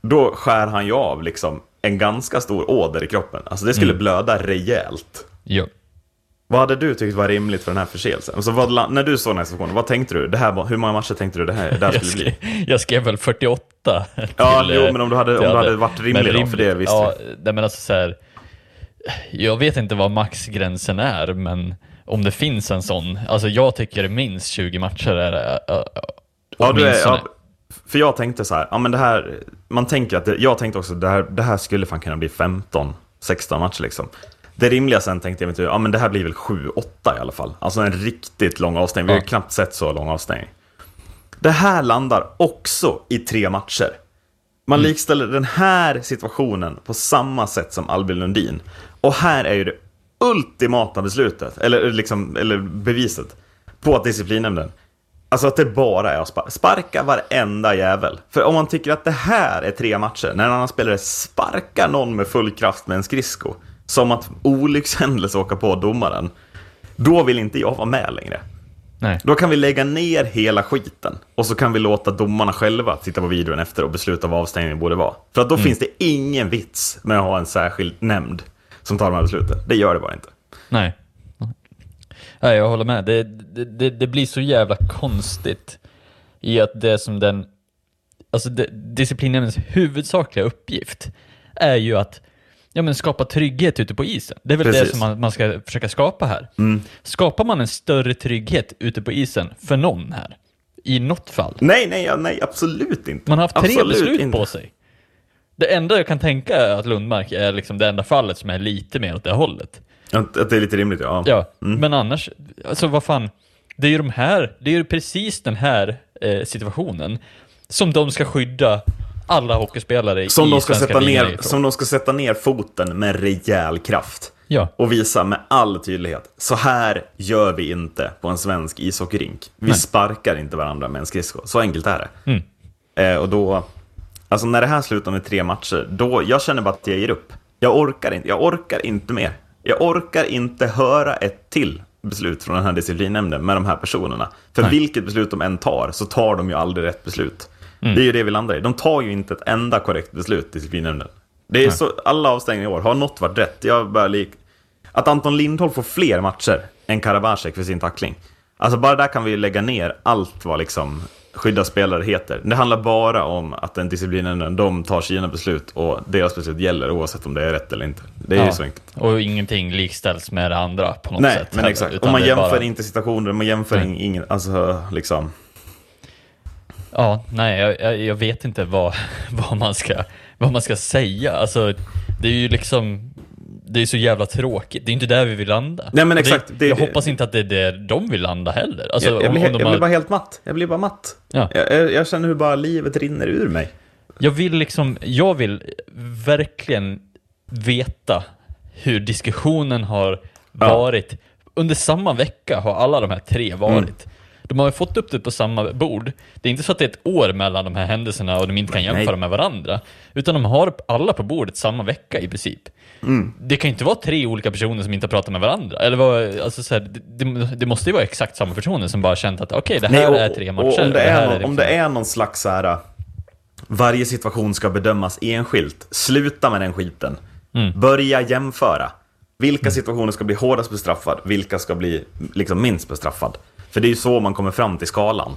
[SPEAKER 1] då skär han ju av liksom en ganska stor åder i kroppen. Alltså det skulle
[SPEAKER 2] Mm.
[SPEAKER 1] blöda rejält.
[SPEAKER 2] Jo.
[SPEAKER 1] Vad hade du tyckt var rimligt för den här förseelsen? Alltså vad, när du såg den här situationen, vad tänkte du? Det här, var- hur många matcher tänkte du det här, det här
[SPEAKER 2] Jag
[SPEAKER 1] skulle bli?
[SPEAKER 2] skrev, jag skrev väl 48.
[SPEAKER 1] Ja,
[SPEAKER 2] till,
[SPEAKER 1] jo,
[SPEAKER 2] eh,
[SPEAKER 1] men om du hade, om du hade varit
[SPEAKER 2] Men
[SPEAKER 1] rimlig då, för det visste
[SPEAKER 2] ja,
[SPEAKER 1] vi.
[SPEAKER 2] nej, men alltså så här, Jag vet inte vad maxgränsen är, men om det finns en sån. Alltså jag tycker minst 20 matcher är äh, äh,
[SPEAKER 1] Ja, du är, ja, för jag tänkte så här, ja men det här, man tänker att, det, jag tänkte också det här, det här skulle fan kunna bli 15, 16 matcher liksom. Det rimliga sen tänkte jag, ja men det här blir väl 7, 8 i alla fall. Alltså en riktigt lång avstängning, vi har ju knappt sett så lång avstängning. Det här landar också i tre matcher. Man
[SPEAKER 2] Mm.
[SPEAKER 1] likställer den här situationen på samma sätt som Albin Lundin. Och här är ju det ultimata beslutet, eller, liksom, eller beviset, på att disciplinnämnden Alltså att det bara är att sparka. Sparka varenda jävel. För om man tycker att det här är tre matcher, när en annan spelare sparkar någon med full kraft med en skridsko, som att olyckshändelse åka på domaren, då vill inte jag vara med längre.
[SPEAKER 2] Nej.
[SPEAKER 1] Då kan vi lägga ner hela skiten och så kan vi låta domarna själva titta på videon efter och besluta vad avstängningen borde vara. För att då finns det ingen vits med att ha en särskild nämnd som tar de här besluten. Det gör det bara inte.
[SPEAKER 2] Nej. Nej, jag håller med. Det, det, det, det blir så jävla konstigt i att det som den, alltså det, disciplinnämndens huvudsakliga uppgift är ju att ja, men skapa trygghet ute på isen. Det är väl det
[SPEAKER 1] Precis.
[SPEAKER 2] som man, man ska försöka skapa här.
[SPEAKER 1] Mm.
[SPEAKER 2] Skapar man en större trygghet ute på isen för någon här, i något fall,
[SPEAKER 1] Nej, nej, nej, absolut inte.
[SPEAKER 2] man har haft tre
[SPEAKER 1] Absolut
[SPEAKER 2] beslut
[SPEAKER 1] inte.
[SPEAKER 2] på sig. Det enda jag kan tänka är att Lundmark är liksom det enda fallet som är lite mer åt det hållet.
[SPEAKER 1] Att, att det är lite rimligt, ja.
[SPEAKER 2] Ja, men annars, alltså vad fan, det är ju de här, det är ju precis den här eh, situationen som de ska skydda alla hockeyspelare
[SPEAKER 1] Som
[SPEAKER 2] i
[SPEAKER 1] de, ska sätta ner,
[SPEAKER 2] ifrån.
[SPEAKER 1] som de ska sätta ner foten med rejäl kraft.
[SPEAKER 2] Ja,
[SPEAKER 1] Och visa med all tydlighet. Så här gör vi inte på en svensk ishockeyrink. Vi
[SPEAKER 2] Nej.
[SPEAKER 1] sparkar inte varandra med en skridsko. Så enkelt är det.
[SPEAKER 2] Mm.
[SPEAKER 1] Eh, och då, alltså när det här slutar med tre matcher, då, jag känner bara att jag ger upp. Jag orkar inte, jag orkar inte mer. Jag orkar inte höra ett till beslut från den här disciplinnämnden med de här personerna. För
[SPEAKER 2] Nej.
[SPEAKER 1] vilket beslut de än tar så tar de ju aldrig rätt beslut.
[SPEAKER 2] Mm.
[SPEAKER 1] Det är ju det vi landar i. De tar ju inte ett enda korrekt beslut, disciplinnämnden. Det är
[SPEAKER 2] Nej.
[SPEAKER 1] så, alla avstängningar i år har något varit rätt. Jag börjar lik... Att Anton Lindholm får fler matcher än Karabasek för sin tackling. Alltså bara där kan vi lägga ner allt vad liksom skydda spelare heter. Det handlar bara om att den disciplinen, de tar sina beslut och deras beslut gäller oavsett om det är rätt eller inte. Det är ju
[SPEAKER 2] Ja.
[SPEAKER 1] så enkelt.
[SPEAKER 2] och ingenting likställs med det andra på något
[SPEAKER 1] Nej,
[SPEAKER 2] sätt.
[SPEAKER 1] men
[SPEAKER 2] heller,
[SPEAKER 1] exakt.
[SPEAKER 2] utan
[SPEAKER 1] Om man jämför
[SPEAKER 2] bara-
[SPEAKER 1] inte situationer, man jämför
[SPEAKER 2] Nej.
[SPEAKER 1] ingen, alltså liksom.
[SPEAKER 2] Ja, nej, jag, jag, jag vet inte vad, vad, man ska, vad man ska säga. Alltså, det är ju liksom, det är så jävla tråkigt. Det är inte där vi vill landa.
[SPEAKER 1] Nej, men exakt.
[SPEAKER 2] Det,
[SPEAKER 1] Det-
[SPEAKER 2] jag
[SPEAKER 1] det-
[SPEAKER 2] hoppas inte att det är där de vill landa heller. Alltså,
[SPEAKER 1] jag, jag,
[SPEAKER 2] om-
[SPEAKER 1] blir,
[SPEAKER 2] om de
[SPEAKER 1] jag
[SPEAKER 2] har-
[SPEAKER 1] blir bara helt matt. Jag blir bara matt.
[SPEAKER 2] Ja.
[SPEAKER 1] Jag, jag, känner hur bara livet rinner ur mig.
[SPEAKER 2] Jag vill liksom, jag vill verkligen veta hur diskussionen har
[SPEAKER 1] Ja.
[SPEAKER 2] varit. Under samma vecka har alla de här tre varit.
[SPEAKER 1] Mm.
[SPEAKER 2] De har ju fått upp det på samma bord. Det är inte så att det är ett år mellan de här händelserna och de inte kan
[SPEAKER 1] Nej.
[SPEAKER 2] jämföra med varandra. Utan de har alla på bordet samma vecka i princip.
[SPEAKER 1] Mm.
[SPEAKER 2] Det kan ju inte vara tre olika personer som inte har pratat med varandra. Eller vad, alltså så här, det, det, det måste ju vara exakt samma personer som bara känt att okej, det här
[SPEAKER 1] och,
[SPEAKER 2] är tre matcher.
[SPEAKER 1] om, det är någon,
[SPEAKER 2] liksom-
[SPEAKER 1] om det är någon slags så här, varje situation ska bedömas enskilt, sluta med den skiten.
[SPEAKER 2] Mm.
[SPEAKER 1] Börja jämföra. Vilka situationer ska bli hårdast bestraffad, vilka ska bli liksom minst bestraffad? För det är ju så man kommer fram till skalan.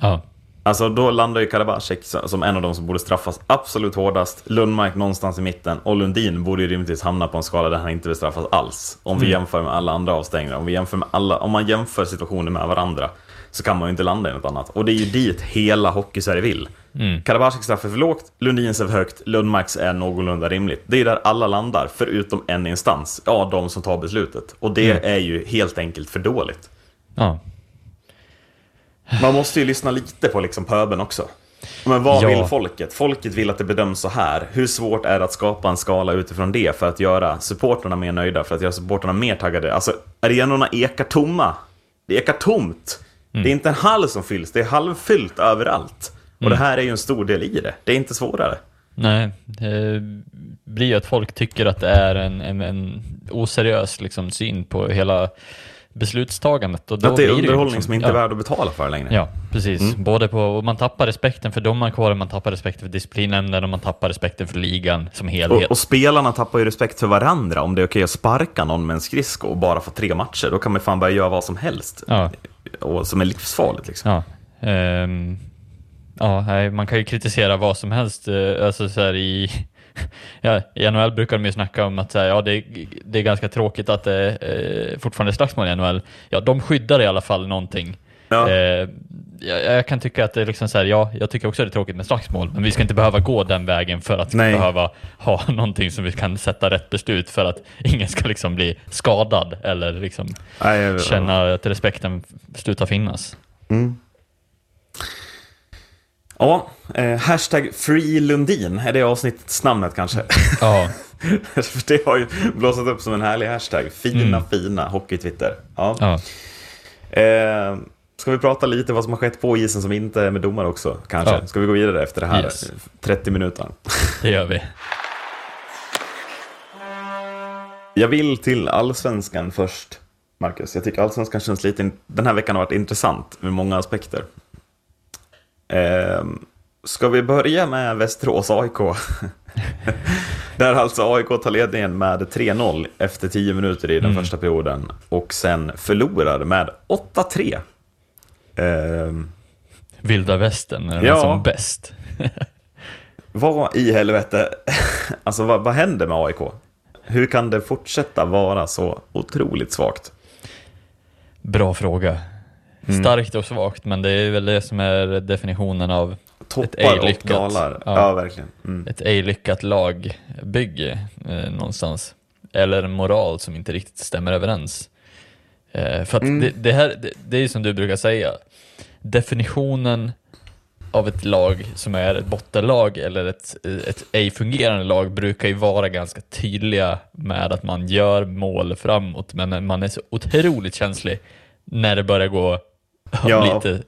[SPEAKER 2] Ja.
[SPEAKER 1] Alltså då landar ju Karabasek som en av de som borde straffas absolut hårdast. Lundmark någonstans i mitten. Och Lundin borde ju rimligtvis hamna på en skala där han inte bestraffas alls. Om vi jämför med alla andra avstängningar. Om, vi jämför med alla, om man jämför situationer med varandra så kan man ju inte landa i något annat. Och det är ju dit hela Hockeysverige vill.
[SPEAKER 2] Mm.
[SPEAKER 1] Karabaseks straff är för lågt, Lundins är för högt, Lundmarks är någorlunda rimligt. Det är där alla landar, förutom en instans. Ja, de som tar beslutet. Och det är ju helt enkelt för dåligt.
[SPEAKER 2] ja.
[SPEAKER 1] Man måste ju lyssna lite på liksom pöben också. Men vad
[SPEAKER 2] Ja.
[SPEAKER 1] vill folket? Folket vill att det bedöms så här. Hur svårt är det att skapa en skala utifrån det för att göra supporterna mer nöjda, för att göra supporterna mer taggade? Alltså, arenorna ekar tomma. Det ekar tomt.
[SPEAKER 2] Mm.
[SPEAKER 1] Det är inte en halv som fylls, det är halvfyllt överallt. Och det här är ju en stor del i det. Det är inte svårare.
[SPEAKER 2] Nej, det blir ju att folk tycker att det är en, en, en oseriös liksom, syn på hela beslutstagandet. Och då
[SPEAKER 1] att det är
[SPEAKER 2] ju
[SPEAKER 1] underhållning
[SPEAKER 2] liksom-
[SPEAKER 1] som inte är
[SPEAKER 2] ja.
[SPEAKER 1] värd att betala för längre.
[SPEAKER 2] Ja, precis. Både på, och man tappar respekten för domarkåren, man tappar respekten för disciplinnämnden och man tappar respekten för ligan som helhet.
[SPEAKER 1] Och, och spelarna tappar ju respekt för varandra. Om det är okej att sparka någon med en skridsko och bara få tre matcher, då kan man fan börja göra vad som helst.
[SPEAKER 2] Ja.
[SPEAKER 1] Och som är livsfarligt liksom.
[SPEAKER 2] Ja, ehm, ja man kan ju kritisera vad som helst. eh, Alltså så i, ja, I NHL brukar de ju snacka om att här, ja, det, det är ganska tråkigt att det eh, fortfarande är slagsmål i NHL. Ja, de skyddar i alla fall någonting.
[SPEAKER 1] Ja.
[SPEAKER 2] Eh, jag, jag kan tycka att det är liksom så här, ja, jag tycker också att det är tråkigt med slagsmål, men vi ska inte behöva gå den vägen för att
[SPEAKER 1] Nej.
[SPEAKER 2] behöva ha någonting som vi kan sätta rätt beslut för att ingen ska liksom bli skadad eller liksom
[SPEAKER 1] Nej,
[SPEAKER 2] känna att respekten slutar finnas.
[SPEAKER 1] Ja, eh, hashtag FreeLundin är det avsnittets namnet kanske.
[SPEAKER 2] Ja,
[SPEAKER 1] För det har ju blåsat upp som en härlig hashtag. Fina,
[SPEAKER 2] Mm.
[SPEAKER 1] fina hockey-twitter. Ja.
[SPEAKER 2] ja.
[SPEAKER 1] Eh, ska vi prata lite vad som har skett på isen som inte är med domare också, kanske?
[SPEAKER 2] Ja.
[SPEAKER 1] Ska vi gå vidare efter det här
[SPEAKER 2] Yes.
[SPEAKER 1] 30 minuter?
[SPEAKER 2] Det gör vi.
[SPEAKER 1] Jag vill till allsvenskan först, Marcus. Jag tycker allsvenskan känns lite... Den här veckan har varit intressant med många aspekter. Eh, ska vi börja med Västerås AIK? Där alltså AIK tar ledningen med 3-0 efter 10 minuter i den
[SPEAKER 2] Mm.
[SPEAKER 1] första perioden och sen förlorar med 8-3. Eh,
[SPEAKER 2] Vilda västern är den
[SPEAKER 1] Ja.
[SPEAKER 2] som bäst.
[SPEAKER 1] vad i helvete, alltså vad, vad händer med AIK? Hur kan det fortsätta vara så otroligt svagt?
[SPEAKER 2] Bra fråga.
[SPEAKER 1] Mm.
[SPEAKER 2] Starkt och svagt, men det är väl det som är definitionen av
[SPEAKER 1] Toppar
[SPEAKER 2] ej
[SPEAKER 1] och
[SPEAKER 2] lyckat.
[SPEAKER 1] dalar. Ja,
[SPEAKER 2] Ja.
[SPEAKER 1] verkligen. Mm.
[SPEAKER 2] ett ej lyckat lagbygge eh, någonstans. Eller en moral som inte riktigt stämmer överens. Eh, för att
[SPEAKER 1] Mm.
[SPEAKER 2] det, det här, det, det är ju som du brukar säga, definitionen av ett lag som är ett bottenlag eller ett, ett ej fungerande lag brukar ju vara ganska tydliga med att man gör mål framåt, men man är så otroligt känslig när det börjar gå
[SPEAKER 1] Ja.
[SPEAKER 2] lite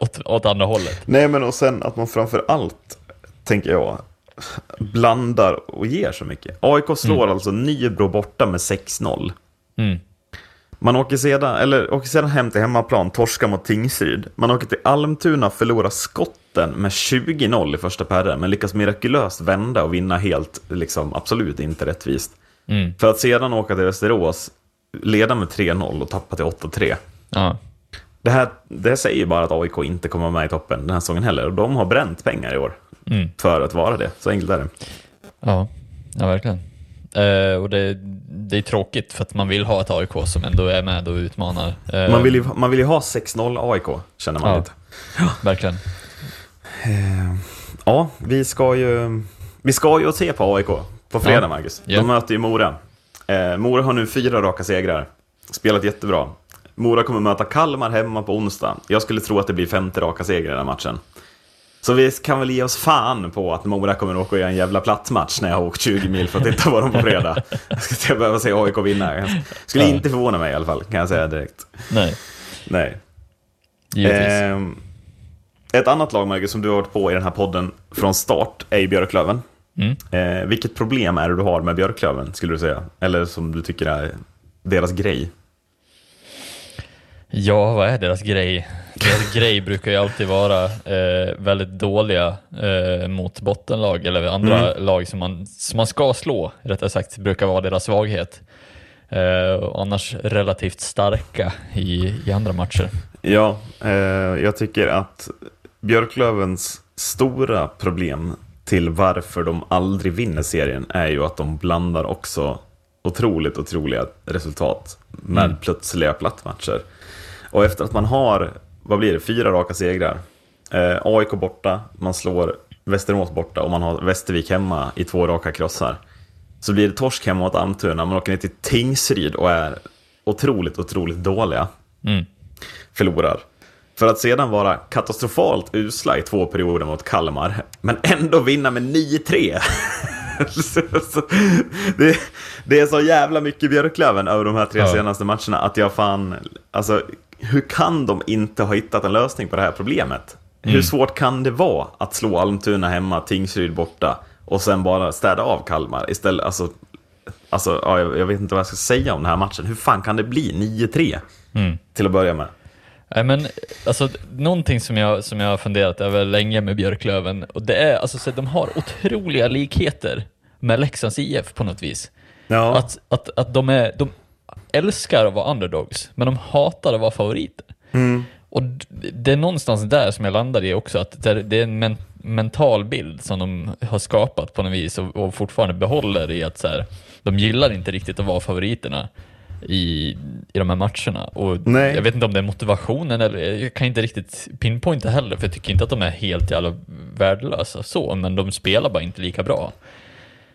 [SPEAKER 2] åt, åt andra hållet.
[SPEAKER 1] Nej, men och sen att man framför allt, tänker jag, blandar och ger så mycket. AIK slår alltså Nybro borta med 6-0.
[SPEAKER 2] Mm.
[SPEAKER 1] Man åker sedan, eller åker sedan hem till hemmaplan, torskar mot Tingsryd. Man åker till Almtuna, förlorar skotten med 20-0 i första perren, men lyckas mirakulöst vända och vinna helt, liksom absolut inte rättvist.
[SPEAKER 2] Mm.
[SPEAKER 1] För att sedan åka till Västerås, leda med 3-0 och tappa till 8-3.
[SPEAKER 2] Ja.
[SPEAKER 1] Det här, det här säger bara att AIK inte kommer med i toppen den här säsongen heller. Och de har bränt pengar i år
[SPEAKER 2] Mm.
[SPEAKER 1] för att vara det. Så enkelt är det.
[SPEAKER 2] Ja, ja verkligen. Eh, och det, det är tråkigt för att man vill ha ett AIK som ändå är med och utmanar. Eh,
[SPEAKER 1] Man vill ju, man vill ju ha 6-0 AIK, känner man
[SPEAKER 2] Ja.
[SPEAKER 1] lite.
[SPEAKER 2] Verkligen.
[SPEAKER 1] Ja, vi ska ju, vi ska ju se på AIK på fredag,
[SPEAKER 2] Ja.
[SPEAKER 1] Marcus.
[SPEAKER 2] Ja.
[SPEAKER 1] De möter ju Mora. Mora har nu fyra raka segrar. Spelat jättebra. Mora kommer möta Kalmar hemma på onsdag. Jag skulle tro att det blir femte raka seger i den här matchen. Så vi kan väl ge oss fan på att Mora kommer åka och göra en jävla platt match när jag har åkt 20 mil för att titta på dem på fredag. Jag ska inte behöva se AIK vinna. Jag skulle
[SPEAKER 2] Ja.
[SPEAKER 1] inte förvåna mig i alla fall, kan jag säga direkt.
[SPEAKER 2] Nej,
[SPEAKER 1] Nej. Ehm, ett annat lag, Marcus, som du har varit på i den här podden från start är ju Björklöven.
[SPEAKER 2] Mm.
[SPEAKER 1] Eh, vilket problem är det du har med Björklöven, skulle du säga? Eller som du tycker är deras grej?
[SPEAKER 2] Ja, vad är deras grej? Deras grej brukar ju alltid vara eh, väldigt dåliga eh, mot bottenlag eller andra lag som man, som man ska slå, rättare sagt, brukar vara deras svaghet. Eh, annars relativt starka i, i andra matcher.
[SPEAKER 1] Ja, eh, jag tycker att Björklövens stora problem till varför de aldrig vinner serien är ju att de blandar också otroligt otroliga resultat med
[SPEAKER 2] Mm.
[SPEAKER 1] plötsliga plattmatcher. Och efter att man har, vad blir det, fyra raka segrar. Eh, AIK borta, man slår Västerås borta och man har Västervik hemma i två raka krossar. Så blir det torsk hemma mot Almtuna, man åker ner till Tingsryd och är otroligt, otroligt dåliga
[SPEAKER 2] Mm.
[SPEAKER 1] förlorar. För att sedan vara katastrofalt usla i två perioder mot Kalmar, men ändå vinna med 9-3. det, det är så jävla mycket Björklöven över de här tre
[SPEAKER 2] Ja.
[SPEAKER 1] senaste matcherna att jag fan, alltså hur kan de inte ha hittat en lösning på det här problemet? Hur
[SPEAKER 2] Mm.
[SPEAKER 1] svårt kan det vara att slå Almtuna hemma, Tingsryd borta och sen bara städa av Kalmar istället? Alltså, alltså ja, jag, vet inte vad jag ska säga om den här matchen. Hur fan kan det bli 9-3
[SPEAKER 2] Mm.
[SPEAKER 1] till att börja med?
[SPEAKER 2] Nej, men alltså, någonting som jag, som jag har funderat över länge med Björklöven, och det är alltså så att de har otroliga likheter med Leksands IF på något vis.
[SPEAKER 1] Ja,
[SPEAKER 2] Att, att, att de, är, de älskar att vara underdogs, men de hatar att vara favoriter.
[SPEAKER 1] mm.
[SPEAKER 2] Och det är någonstans där som jag landar i också, att det är- det är en men, mental bild som de har skapat på något vis och, och fortfarande behåller i att så här, de gillar inte riktigt att vara favoriterna i, i de här matcherna. Och
[SPEAKER 1] Nej.
[SPEAKER 2] Jag vet inte om det är motivationen eller jag kan inte riktigt pinpointa heller, för jag tycker inte att de är helt jävla värdelösa så, men de spelar bara inte lika bra.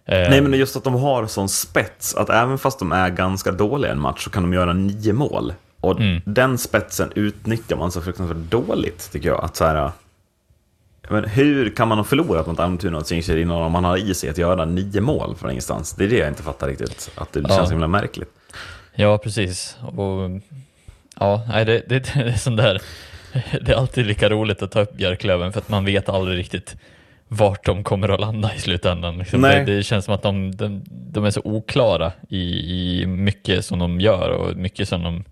[SPEAKER 2] Eh,
[SPEAKER 1] Nej, men just att de har sån spets att även fast de är ganska dåliga i en match så kan de göra nio mål. Och
[SPEAKER 2] Mm.
[SPEAKER 1] den spetsen utnyttjar man så fruktansvärt dåligt, tycker jag. Att så här, men hur kan man ha förlorat mot Almtuna och innan om man har i sig att göra nio mål från ingenstans? Det är det jag inte fattar riktigt. Att det
[SPEAKER 2] Ja.
[SPEAKER 1] känns himla märkligt.
[SPEAKER 2] Ja, precis. Och, ja, nej, det, det, det är sån där, det är alltid lika roligt att ta upp Björklöven för att man vet aldrig riktigt vart de kommer att landa i slutändan. Liksom. Det, det känns som att de, de, de är så oklara i, i mycket som de gör och mycket som de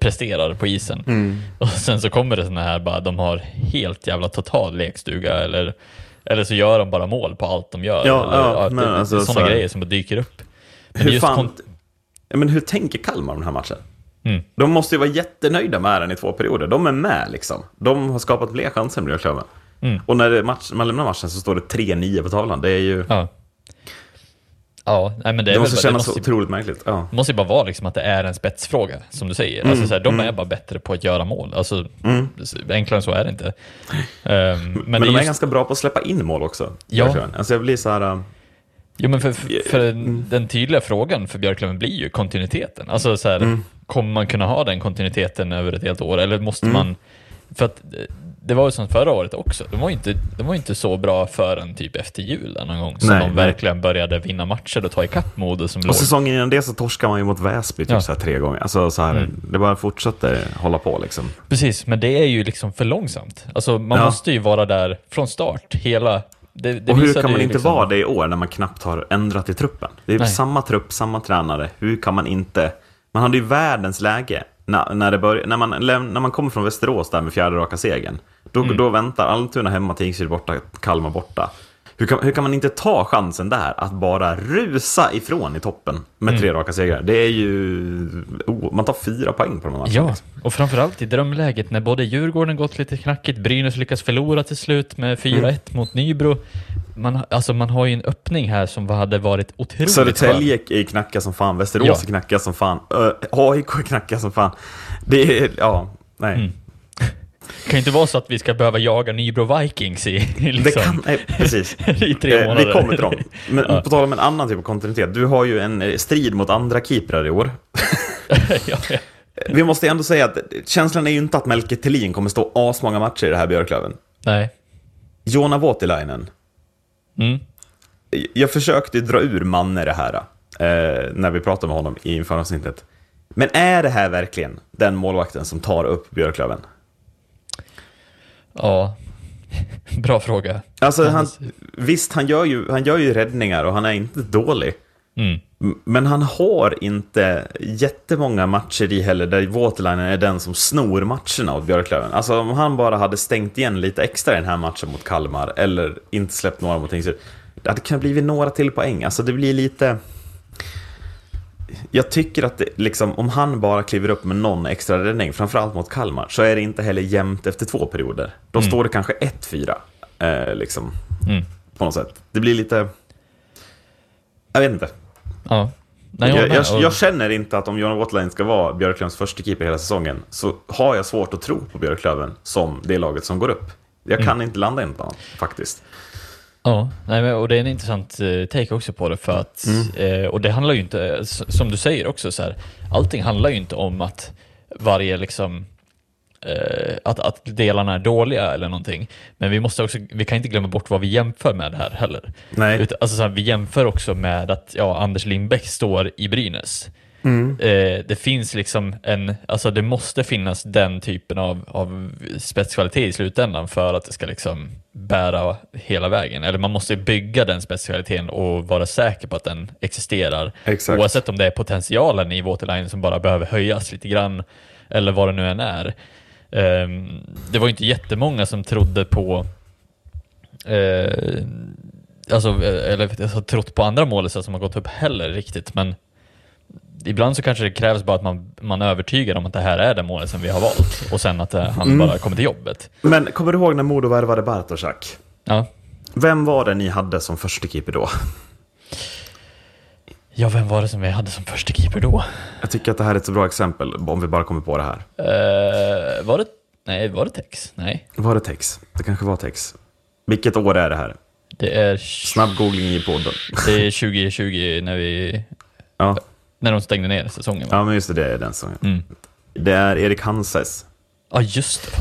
[SPEAKER 2] presterar på isen.
[SPEAKER 1] Mm.
[SPEAKER 2] Och sen så kommer det såna här bara, de har helt jävla total lekstuga eller, eller så gör de bara mål på allt de gör.
[SPEAKER 1] Ja,
[SPEAKER 2] eller,
[SPEAKER 1] ja, men
[SPEAKER 2] det
[SPEAKER 1] alltså så
[SPEAKER 2] sådana
[SPEAKER 1] här-
[SPEAKER 2] grejer som dyker upp. Men
[SPEAKER 1] Hur fan... men hur tänker Kalmar om den här matchen?
[SPEAKER 2] Mm.
[SPEAKER 1] De måste ju vara jättenöjda med den i två perioder. De är med liksom. De har skapat fler chanser än Björklöven.
[SPEAKER 2] Mm.
[SPEAKER 1] Och när match, man lämnar matchen så står det 3-9 på tavlan. Det är ju...
[SPEAKER 2] Ja. Ja, nej, men det,
[SPEAKER 1] Det,
[SPEAKER 2] är
[SPEAKER 1] måste
[SPEAKER 2] väl,
[SPEAKER 1] kännas
[SPEAKER 2] det måste,
[SPEAKER 1] så otroligt märkligt. Ja.
[SPEAKER 2] det måste ju bara vara liksom att det är en spetsfråga, som du säger.
[SPEAKER 1] Mm,
[SPEAKER 2] alltså, så här, de är bara bättre på att göra mål. Alltså, Enklare än så är det inte. Ehm, men
[SPEAKER 1] Men,
[SPEAKER 2] det
[SPEAKER 1] de är
[SPEAKER 2] just,
[SPEAKER 1] ganska bra på att släppa in mål också.
[SPEAKER 2] Ja.
[SPEAKER 1] Alltså jag blir så här... äh,
[SPEAKER 2] Jo, men för, för,
[SPEAKER 1] Mm.
[SPEAKER 2] den tydliga frågan för Björklöven blir ju kontinuiteten. Alltså, så här,
[SPEAKER 1] Mm.
[SPEAKER 2] Kommer man kunna ha den kontinuiteten över ett helt år, eller måste man... För att eh, det var ju som förra året också. De var ju inte, de var inte så bra förrän typ efter jul någon gång. Så
[SPEAKER 1] Nej,
[SPEAKER 2] de
[SPEAKER 1] nej.
[SPEAKER 2] verkligen började vinna matcher och ta ikapp Modo som låg.
[SPEAKER 1] Och säsongen innan det så torskar man ju mot Väsby typ
[SPEAKER 2] Ja.
[SPEAKER 1] så här tre gånger. Alltså så här,
[SPEAKER 2] Mm.
[SPEAKER 1] det bara fortsätter hålla på liksom.
[SPEAKER 2] Precis, men det är ju liksom för långsamt. Alltså man
[SPEAKER 1] Ja.
[SPEAKER 2] måste ju vara där från start, hela... Det, det
[SPEAKER 1] och hur kan man inte
[SPEAKER 2] liksom,
[SPEAKER 1] vara det i år när man knappt har ändrat i truppen? Det är ju
[SPEAKER 2] Nej.
[SPEAKER 1] samma trupp, samma tränare. Hur kan man inte... Man hade ju världens läge när, när, det börj, när, man, när man kommer från Västerås där med fjärde raka segern. Då,
[SPEAKER 2] Mm.
[SPEAKER 1] då väntar Almtuna hemma, Tingsryd borta, Kalmar borta. Hur kan, hur kan man inte ta chansen där att bara rusa ifrån i toppen med
[SPEAKER 2] Mm.
[SPEAKER 1] tre raka segrar? Det är ju... Oh, man tar fyra poäng på de här matcherna.
[SPEAKER 2] Ja, och framförallt i drömläget när både Djurgården gått lite knackigt, Brynäs lyckas förlora till slut med 4-1
[SPEAKER 1] Mm.
[SPEAKER 2] mot Nybro. Man, alltså man har ju en öppning här som hade varit otroligt
[SPEAKER 1] Södertälje är knackiga som fan, Västerås
[SPEAKER 2] Ja.
[SPEAKER 1] är knackiga som fan, Ö, AIK är knackiga som fan. Det är, ja, nej.
[SPEAKER 2] Mm. Det kan inte vara så att vi ska behöva jaga Nybro Vikings i, i,
[SPEAKER 1] Det
[SPEAKER 2] liksom,
[SPEAKER 1] kan, nej, precis.
[SPEAKER 2] i tre
[SPEAKER 1] Eh,
[SPEAKER 2] månader.
[SPEAKER 1] Vi kommer till dem. Men
[SPEAKER 2] Ja.
[SPEAKER 1] på tal om en annan typ av kontinuitet. Du har ju en eh, strid mot andra keeprar i år.
[SPEAKER 2] ja, ja.
[SPEAKER 1] Vi måste ändå säga att känslan är ju inte att Melke Thelin kommer stå asmånga matcher i det här Björklöven.
[SPEAKER 2] Nej.
[SPEAKER 1] Jona Voutilainen.
[SPEAKER 2] Mm.
[SPEAKER 1] Jag försökte dra ur Manne det här eh, när vi pratade med honom i föravsnittet. Men är det här verkligen den målvakten som tar upp Björklöven?
[SPEAKER 2] Ja. Bra fråga.
[SPEAKER 1] Alltså, han, visst, han gör, ju, han gör ju räddningar och han är inte dålig.
[SPEAKER 2] Mm.
[SPEAKER 1] Men han har inte jättemånga matcher i heller där Waterlinen är den som snor matcherna åt Björklöven. Alltså om han bara hade stängt igen lite extra i den här matchen mot Kalmar eller inte släppt några mot Tingsryd. Det hade kunnat blivit några till poäng. Alltså det blir lite... Jag tycker att det, liksom, om han bara kliver upp med någon extra räddning, framförallt mot Kalmar, så är det inte heller jämnt efter två perioder. Då
[SPEAKER 2] Mm.
[SPEAKER 1] står det kanske 1-4. Eh, liksom,
[SPEAKER 2] Mm.
[SPEAKER 1] på något sätt. Det blir lite... Jag vet inte.
[SPEAKER 2] Ja. Nej,
[SPEAKER 1] Jag, jag, jag känner inte att om Johan Waterline ska vara Björklövens första keeper hela säsongen så har jag svårt att tro på Björklöven som det laget som går upp. Jag kan inte landa i något annat, faktiskt.
[SPEAKER 2] Ja, nej, men, och det är en intressant eh, take också på det för att,
[SPEAKER 1] Mm.
[SPEAKER 2] eh, och det handlar ju inte, s- som du säger också så här, allting handlar ju inte om att varje liksom eh, att, att delarna är dåliga eller någonting. Men vi, måste också, vi kan inte glömma bort vad vi jämför med här heller.
[SPEAKER 1] Nej.
[SPEAKER 2] Utan, alltså, så här, vi jämför också med att ja, Anders Lindbäck står i Brynäs.
[SPEAKER 1] Mm.
[SPEAKER 2] Eh, det finns liksom en, alltså det måste finnas den typen av, av spetskvalitet i slutändan för att det ska liksom bära hela vägen. Eller man måste bygga den spetskvaliteten och vara säker på att den existerar.
[SPEAKER 1] Exakt.
[SPEAKER 2] Oavsett om det är potentialen i Waterline som bara behöver höjas lite grann eller vad det nu än är. Ehm, det var ju inte jättemånga som trodde på eh, alltså, eh, eller alltså, trott på andra målisar som har gått upp heller riktigt, men ibland så kanske det krävs bara att man, man övertygar om att det här är den målet som vi har valt och sen att eh, han
[SPEAKER 1] Mm.
[SPEAKER 2] bara kommer till jobbet.
[SPEAKER 1] Men kommer du ihåg när Modo värvade Bartoszak?
[SPEAKER 2] Ja.
[SPEAKER 1] Vem var det ni hade som första keeper då?
[SPEAKER 2] ja, vem var det som vi hade som första keeper då?
[SPEAKER 1] Jag tycker att det här är ett så bra exempel, om vi bara kommer på det här.
[SPEAKER 2] Eh, var det, nej, var det Tex? Nej,
[SPEAKER 1] Var det Tex? Det kanske var Tex. Vilket år är det här?
[SPEAKER 2] det är,
[SPEAKER 1] Snabb googling i podden.
[SPEAKER 2] det är 2020 när vi,
[SPEAKER 1] Ja,
[SPEAKER 2] när de stängde ner säsongen va?
[SPEAKER 1] ja men just det, det är den sången.
[SPEAKER 2] Mm.
[SPEAKER 1] Det är Erik Hanses.
[SPEAKER 2] Ja, just det.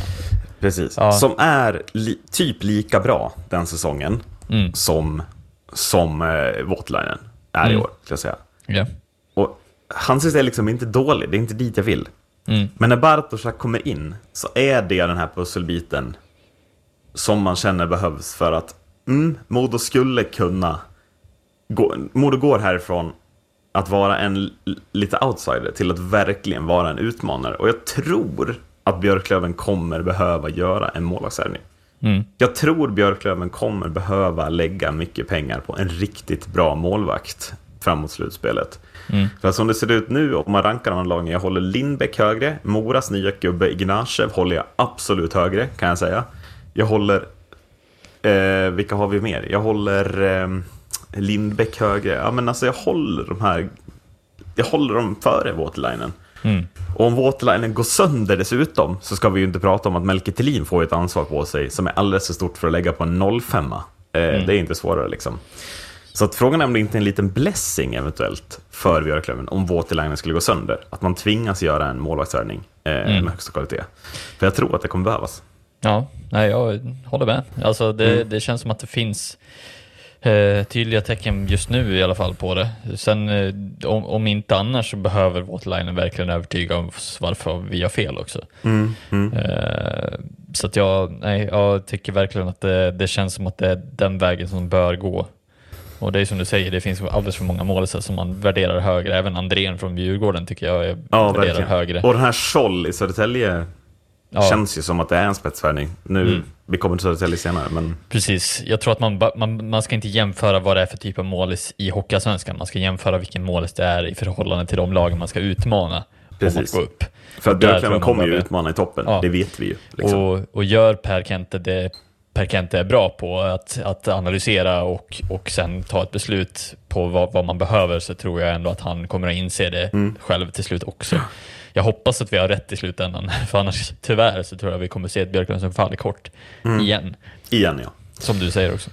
[SPEAKER 1] Precis.
[SPEAKER 2] Ja.
[SPEAKER 1] Som är li typ lika bra den säsongen
[SPEAKER 2] Mm.
[SPEAKER 1] som, som eh, Waterlinen är i
[SPEAKER 2] Mm.
[SPEAKER 1] år, ska jag säga.
[SPEAKER 2] Ja.
[SPEAKER 1] Och Hanses är liksom inte dålig, det är inte dit jag vill.
[SPEAKER 2] Mm.
[SPEAKER 1] Men när Bartoszak kommer in så är det den här pusselbiten som man känner behövs för att mm, Modo skulle kunna gå, Modo går härifrån att vara en lite outsider till att verkligen vara en utmanare. Och jag tror att Björklöven kommer behöva göra en målvaktsvärvning.
[SPEAKER 2] Mm.
[SPEAKER 1] Jag tror Björklöven kommer behöva lägga mycket pengar på en riktigt bra målvakt framåt slutspelet.
[SPEAKER 2] Mm.
[SPEAKER 1] För som det ser ut nu, om man rankar de här lagen, jag håller Lindbäck högre, Moras nya gubbe Ignashev håller jag absolut högre, kan jag säga. Jag håller, eh, vilka har vi mer? Jag håller eh, Lindbäck högre, ja men alltså jag håller de här, jag håller dem före Waterlinen.
[SPEAKER 2] Mm.
[SPEAKER 1] Och om Waterlinen går sönder dessutom så ska vi ju inte prata om att Melke Thelin får ett ansvar på sig som är alldeles för stort för att lägga på en 05 eh, Det är inte svårare liksom. Så att frågan är om det inte är en liten blessing eventuellt för Björklöven om Waterlinen skulle gå sönder. Att man tvingas göra en målvaktsvärvning eh,
[SPEAKER 2] Mm.
[SPEAKER 1] med högsta kvalitet. För jag tror att det kommer behövas.
[SPEAKER 2] Ja, nej, jag håller med. Alltså det,
[SPEAKER 1] Mm.
[SPEAKER 2] det känns som att det finns eh, tydliga tecken just nu i alla fall på det. Sen eh, om, om inte annars så behöver Waterlinen verkligen övertyga oss varför vi har fel också.
[SPEAKER 1] Mm, mm.
[SPEAKER 2] Eh, så att jag, nej, jag tycker verkligen att det, det känns som att det är den vägen som bör gå. Och det är som du säger, det finns alldeles för många målisar som man värderar högre. Även Andrén från Djurgården tycker jag är,
[SPEAKER 1] Ja,
[SPEAKER 2] värderar
[SPEAKER 1] verkligen.
[SPEAKER 2] högre.
[SPEAKER 1] Och den här Scholl i Södertälje
[SPEAKER 2] Ja.
[SPEAKER 1] känns ju som att det är en spetsvärvning. Nu,
[SPEAKER 2] Mm.
[SPEAKER 1] Vi kommer till Södertälje senare, men
[SPEAKER 2] Precis, jag tror att man, man, man ska inte jämföra vad det är för typ av målis i Hockeyallsvenskan. Man ska jämföra vilken målis det är i förhållande till de lagen man ska utmana
[SPEAKER 1] Precis.
[SPEAKER 2] att upp.
[SPEAKER 1] för att Björklöven kommer ju utmana i toppen.
[SPEAKER 2] Ja.
[SPEAKER 1] Det vet vi ju. Liksom.
[SPEAKER 2] Och, och gör Per Kente det Per Kente är bra på, att, att analysera och, och sen ta ett beslut på vad, vad man behöver, så tror jag ändå att han kommer att inse det
[SPEAKER 1] Mm.
[SPEAKER 2] själv till slut också. Jag hoppas att vi har rätt i slutändan, för annars tyvärr så tror jag vi kommer se ett Björklund som faller kort
[SPEAKER 1] Mm.
[SPEAKER 2] igen.
[SPEAKER 1] Igen ja.
[SPEAKER 2] Som du säger också.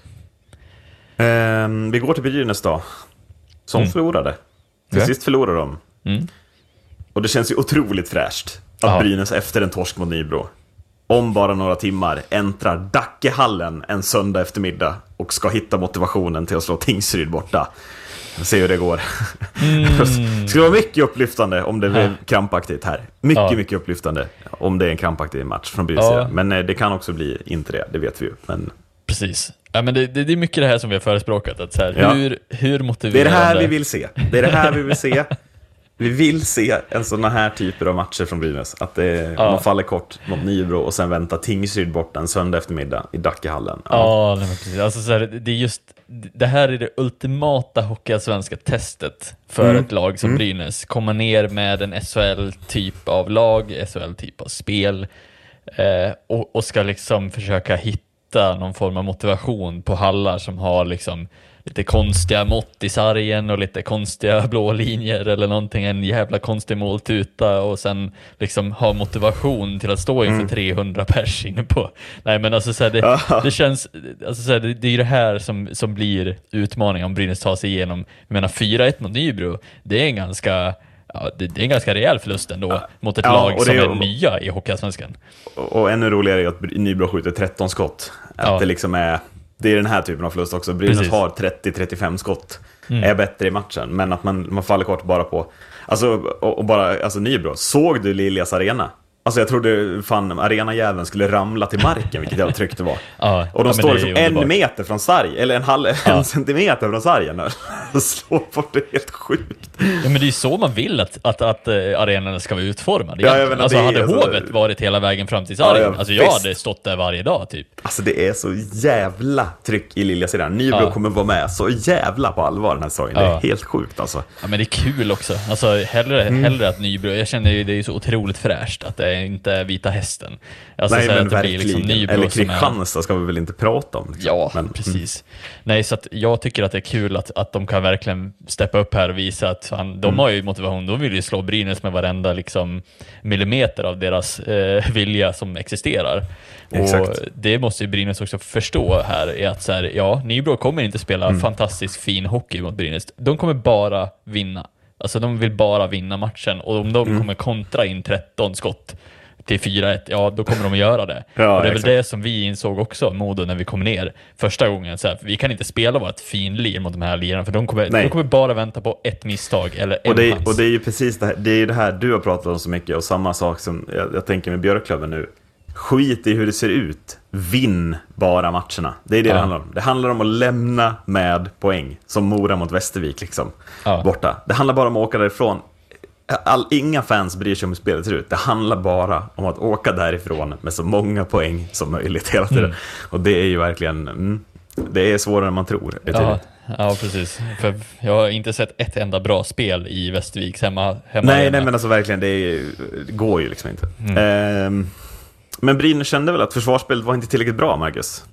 [SPEAKER 1] Ehm, vi går till Brynäs då. Som
[SPEAKER 2] Mm.
[SPEAKER 1] förlorade. Till
[SPEAKER 2] Ja.
[SPEAKER 1] sist förlorade de.
[SPEAKER 2] Mm.
[SPEAKER 1] Och det känns ju otroligt fräscht att
[SPEAKER 2] Ja.
[SPEAKER 1] Brynäs efter en torsk mot Nybro om bara några timmar äntrar Dackehallen en söndag eftermiddag och ska hitta motivationen till att slå Tingsryd borta. Vi ser hur det går. det skulle vara mycket upplyftande om det blev
[SPEAKER 2] Mm.
[SPEAKER 1] Krampaktigt här. Mycket,
[SPEAKER 2] Ja.
[SPEAKER 1] mycket upplyftande om det är en krampaktig match från Brynäs
[SPEAKER 2] Ja.
[SPEAKER 1] Men eh, det kan också bli inte det, det vet vi ju. Men
[SPEAKER 2] Precis. Ja, men det, det, det är mycket det här som vi har förespråkat. Att så här,
[SPEAKER 1] Ja.
[SPEAKER 2] hur, hur
[SPEAKER 1] det
[SPEAKER 2] motiverande...
[SPEAKER 1] är det här vi vill se. Det är det här vi vill se. Vi vill se en sån här typer av matcher från Brynäs. Att det,
[SPEAKER 2] Ja.
[SPEAKER 1] man faller kort mot Nybro och sen väntar Tingsryd borta en söndag eftermiddag i Dackehallen.
[SPEAKER 2] Ja, nej, men precis. Alltså, så här, det är just, det här är det ultimata hockeyallsvenska testet för
[SPEAKER 1] Mm.
[SPEAKER 2] ett lag som Brynäs. Komma ner med en SHL-typ av lag, SHL-typ av spel eh, och, och ska liksom försöka hitta någon form av motivation på hallar som har liksom lite konstiga mått i sargen och lite konstiga blå linjer eller någonting, en jävla konstig måltuta och sen liksom ha motivation till att stå inför 300 pers inne på. Nej men alltså så här, det,
[SPEAKER 1] Ja.
[SPEAKER 2] det känns, alltså så här, det, det är ju det här som, som blir utmaningen om Brynäs tar sig igenom. Jag menar 4-1 mot Nybro, det är en ganska ja, det, det är en ganska rejäl förlust ändå mot ett
[SPEAKER 1] Ja,
[SPEAKER 2] lag som
[SPEAKER 1] är-
[SPEAKER 2] är nya i Hockeyallsvenskan.
[SPEAKER 1] Och, och ännu roligare är att Nybro skjuter 13 skott. Att
[SPEAKER 2] Ja.
[SPEAKER 1] det liksom är... Det är den här typen av förlust också. Brynäs
[SPEAKER 2] Precis.
[SPEAKER 1] har 30-35 skott.
[SPEAKER 2] Mm.
[SPEAKER 1] Är bättre i matchen, men att man, man faller kort bara på... Alltså, och, och bara, alltså Nybro, såg du Liljas arena? Alltså jag trodde fan arenajäveln skulle ramla till marken, vilket jävla tryck det var.
[SPEAKER 2] Ja,
[SPEAKER 1] Och de
[SPEAKER 2] ja,
[SPEAKER 1] står
[SPEAKER 2] är
[SPEAKER 1] liksom en meter från sarg, eller en, halv,
[SPEAKER 2] Ja.
[SPEAKER 1] en centimeter från sargen. Och slår bort det helt sjukt.
[SPEAKER 2] Ja, men det är ju så man vill att, att, att eh, arenan ska vara utformad.
[SPEAKER 1] Ja, jag menar,
[SPEAKER 2] alltså,
[SPEAKER 1] är-
[SPEAKER 2] hade
[SPEAKER 1] alltså-
[SPEAKER 2] Hovet varit hela vägen fram till sargen,
[SPEAKER 1] ja,
[SPEAKER 2] alltså jag
[SPEAKER 1] visst.
[SPEAKER 2] hade stått där varje dag typ.
[SPEAKER 1] Alltså det är så jävla tryck i Liljas arena. Nybro kommer vara med så jävla på allvar den här säsongen. Det är helt sjukt alltså.
[SPEAKER 2] Ja, men det är kul också. Alltså, hellre,
[SPEAKER 1] Mm.
[SPEAKER 2] hellre att Nybro, jag känner ju det är så otroligt fräscht att det inte är Vita Hästen. Alltså,
[SPEAKER 1] Nej men
[SPEAKER 2] det blir
[SPEAKER 1] verkligen.
[SPEAKER 2] liksom Nybro
[SPEAKER 1] Eller
[SPEAKER 2] som är...
[SPEAKER 1] Kristianstad ska vi väl inte prata om? Liksom.
[SPEAKER 2] Ja,
[SPEAKER 1] men,
[SPEAKER 2] precis. Nej, så jag tycker att det är kul att, att de kan verkligen steppa upp här och visa att
[SPEAKER 1] Mm.
[SPEAKER 2] de har ju motivation. De vill ju slå Brynäs med varenda liksom, millimeter av deras eh, vilja som existerar. Och
[SPEAKER 1] Exakt.
[SPEAKER 2] det måste ju Brynäs också förstå här, är att så här, ja, Nybro kommer inte spela
[SPEAKER 1] Mm.
[SPEAKER 2] fantastiskt fin hockey mot Brynäs. De kommer bara vinna. Alltså de vill bara vinna matchen och om de
[SPEAKER 1] Mm.
[SPEAKER 2] kommer kontra in 13 skott till 4-1, ja då kommer de att göra det.
[SPEAKER 1] Ja,
[SPEAKER 2] och det är
[SPEAKER 1] exakt.
[SPEAKER 2] väl det som vi insåg också, Modo, när vi kom ner första gången. Så här, vi kan inte spela vårt finlir mot de här lirarna, för de kommer,
[SPEAKER 1] Nej.
[SPEAKER 2] de kommer bara vänta på ett misstag eller en
[SPEAKER 1] Och det, är, och det är ju precis det här, det är det här du har pratat om så mycket och samma sak som jag, jag tänker med Björklöven nu. Skit i hur det ser ut. Vinn bara matcherna. Det är det
[SPEAKER 2] Ja.
[SPEAKER 1] det handlar om. Det handlar om att lämna med poäng. Som Mora mot Västervik liksom.
[SPEAKER 2] Ja.
[SPEAKER 1] Borta. Det handlar bara om att åka därifrån. All, inga fans bryr sig om hur spelet ser ut. Det handlar bara om att åka därifrån med så många poäng som möjligt hela tiden.
[SPEAKER 2] Mm.
[SPEAKER 1] Och det är ju verkligen... Mm, det är svårare än man tror.
[SPEAKER 2] Ja, ja, precis. För jag har inte sett ett enda bra spel i Västerviks hemma, hemma
[SPEAKER 1] Nej, nej, men alltså verkligen, det, är, det går ju liksom inte.
[SPEAKER 2] Mm.
[SPEAKER 1] Ehm, men Brynäs kände väl att försvarsspelet var inte tillräckligt bra, Marcus?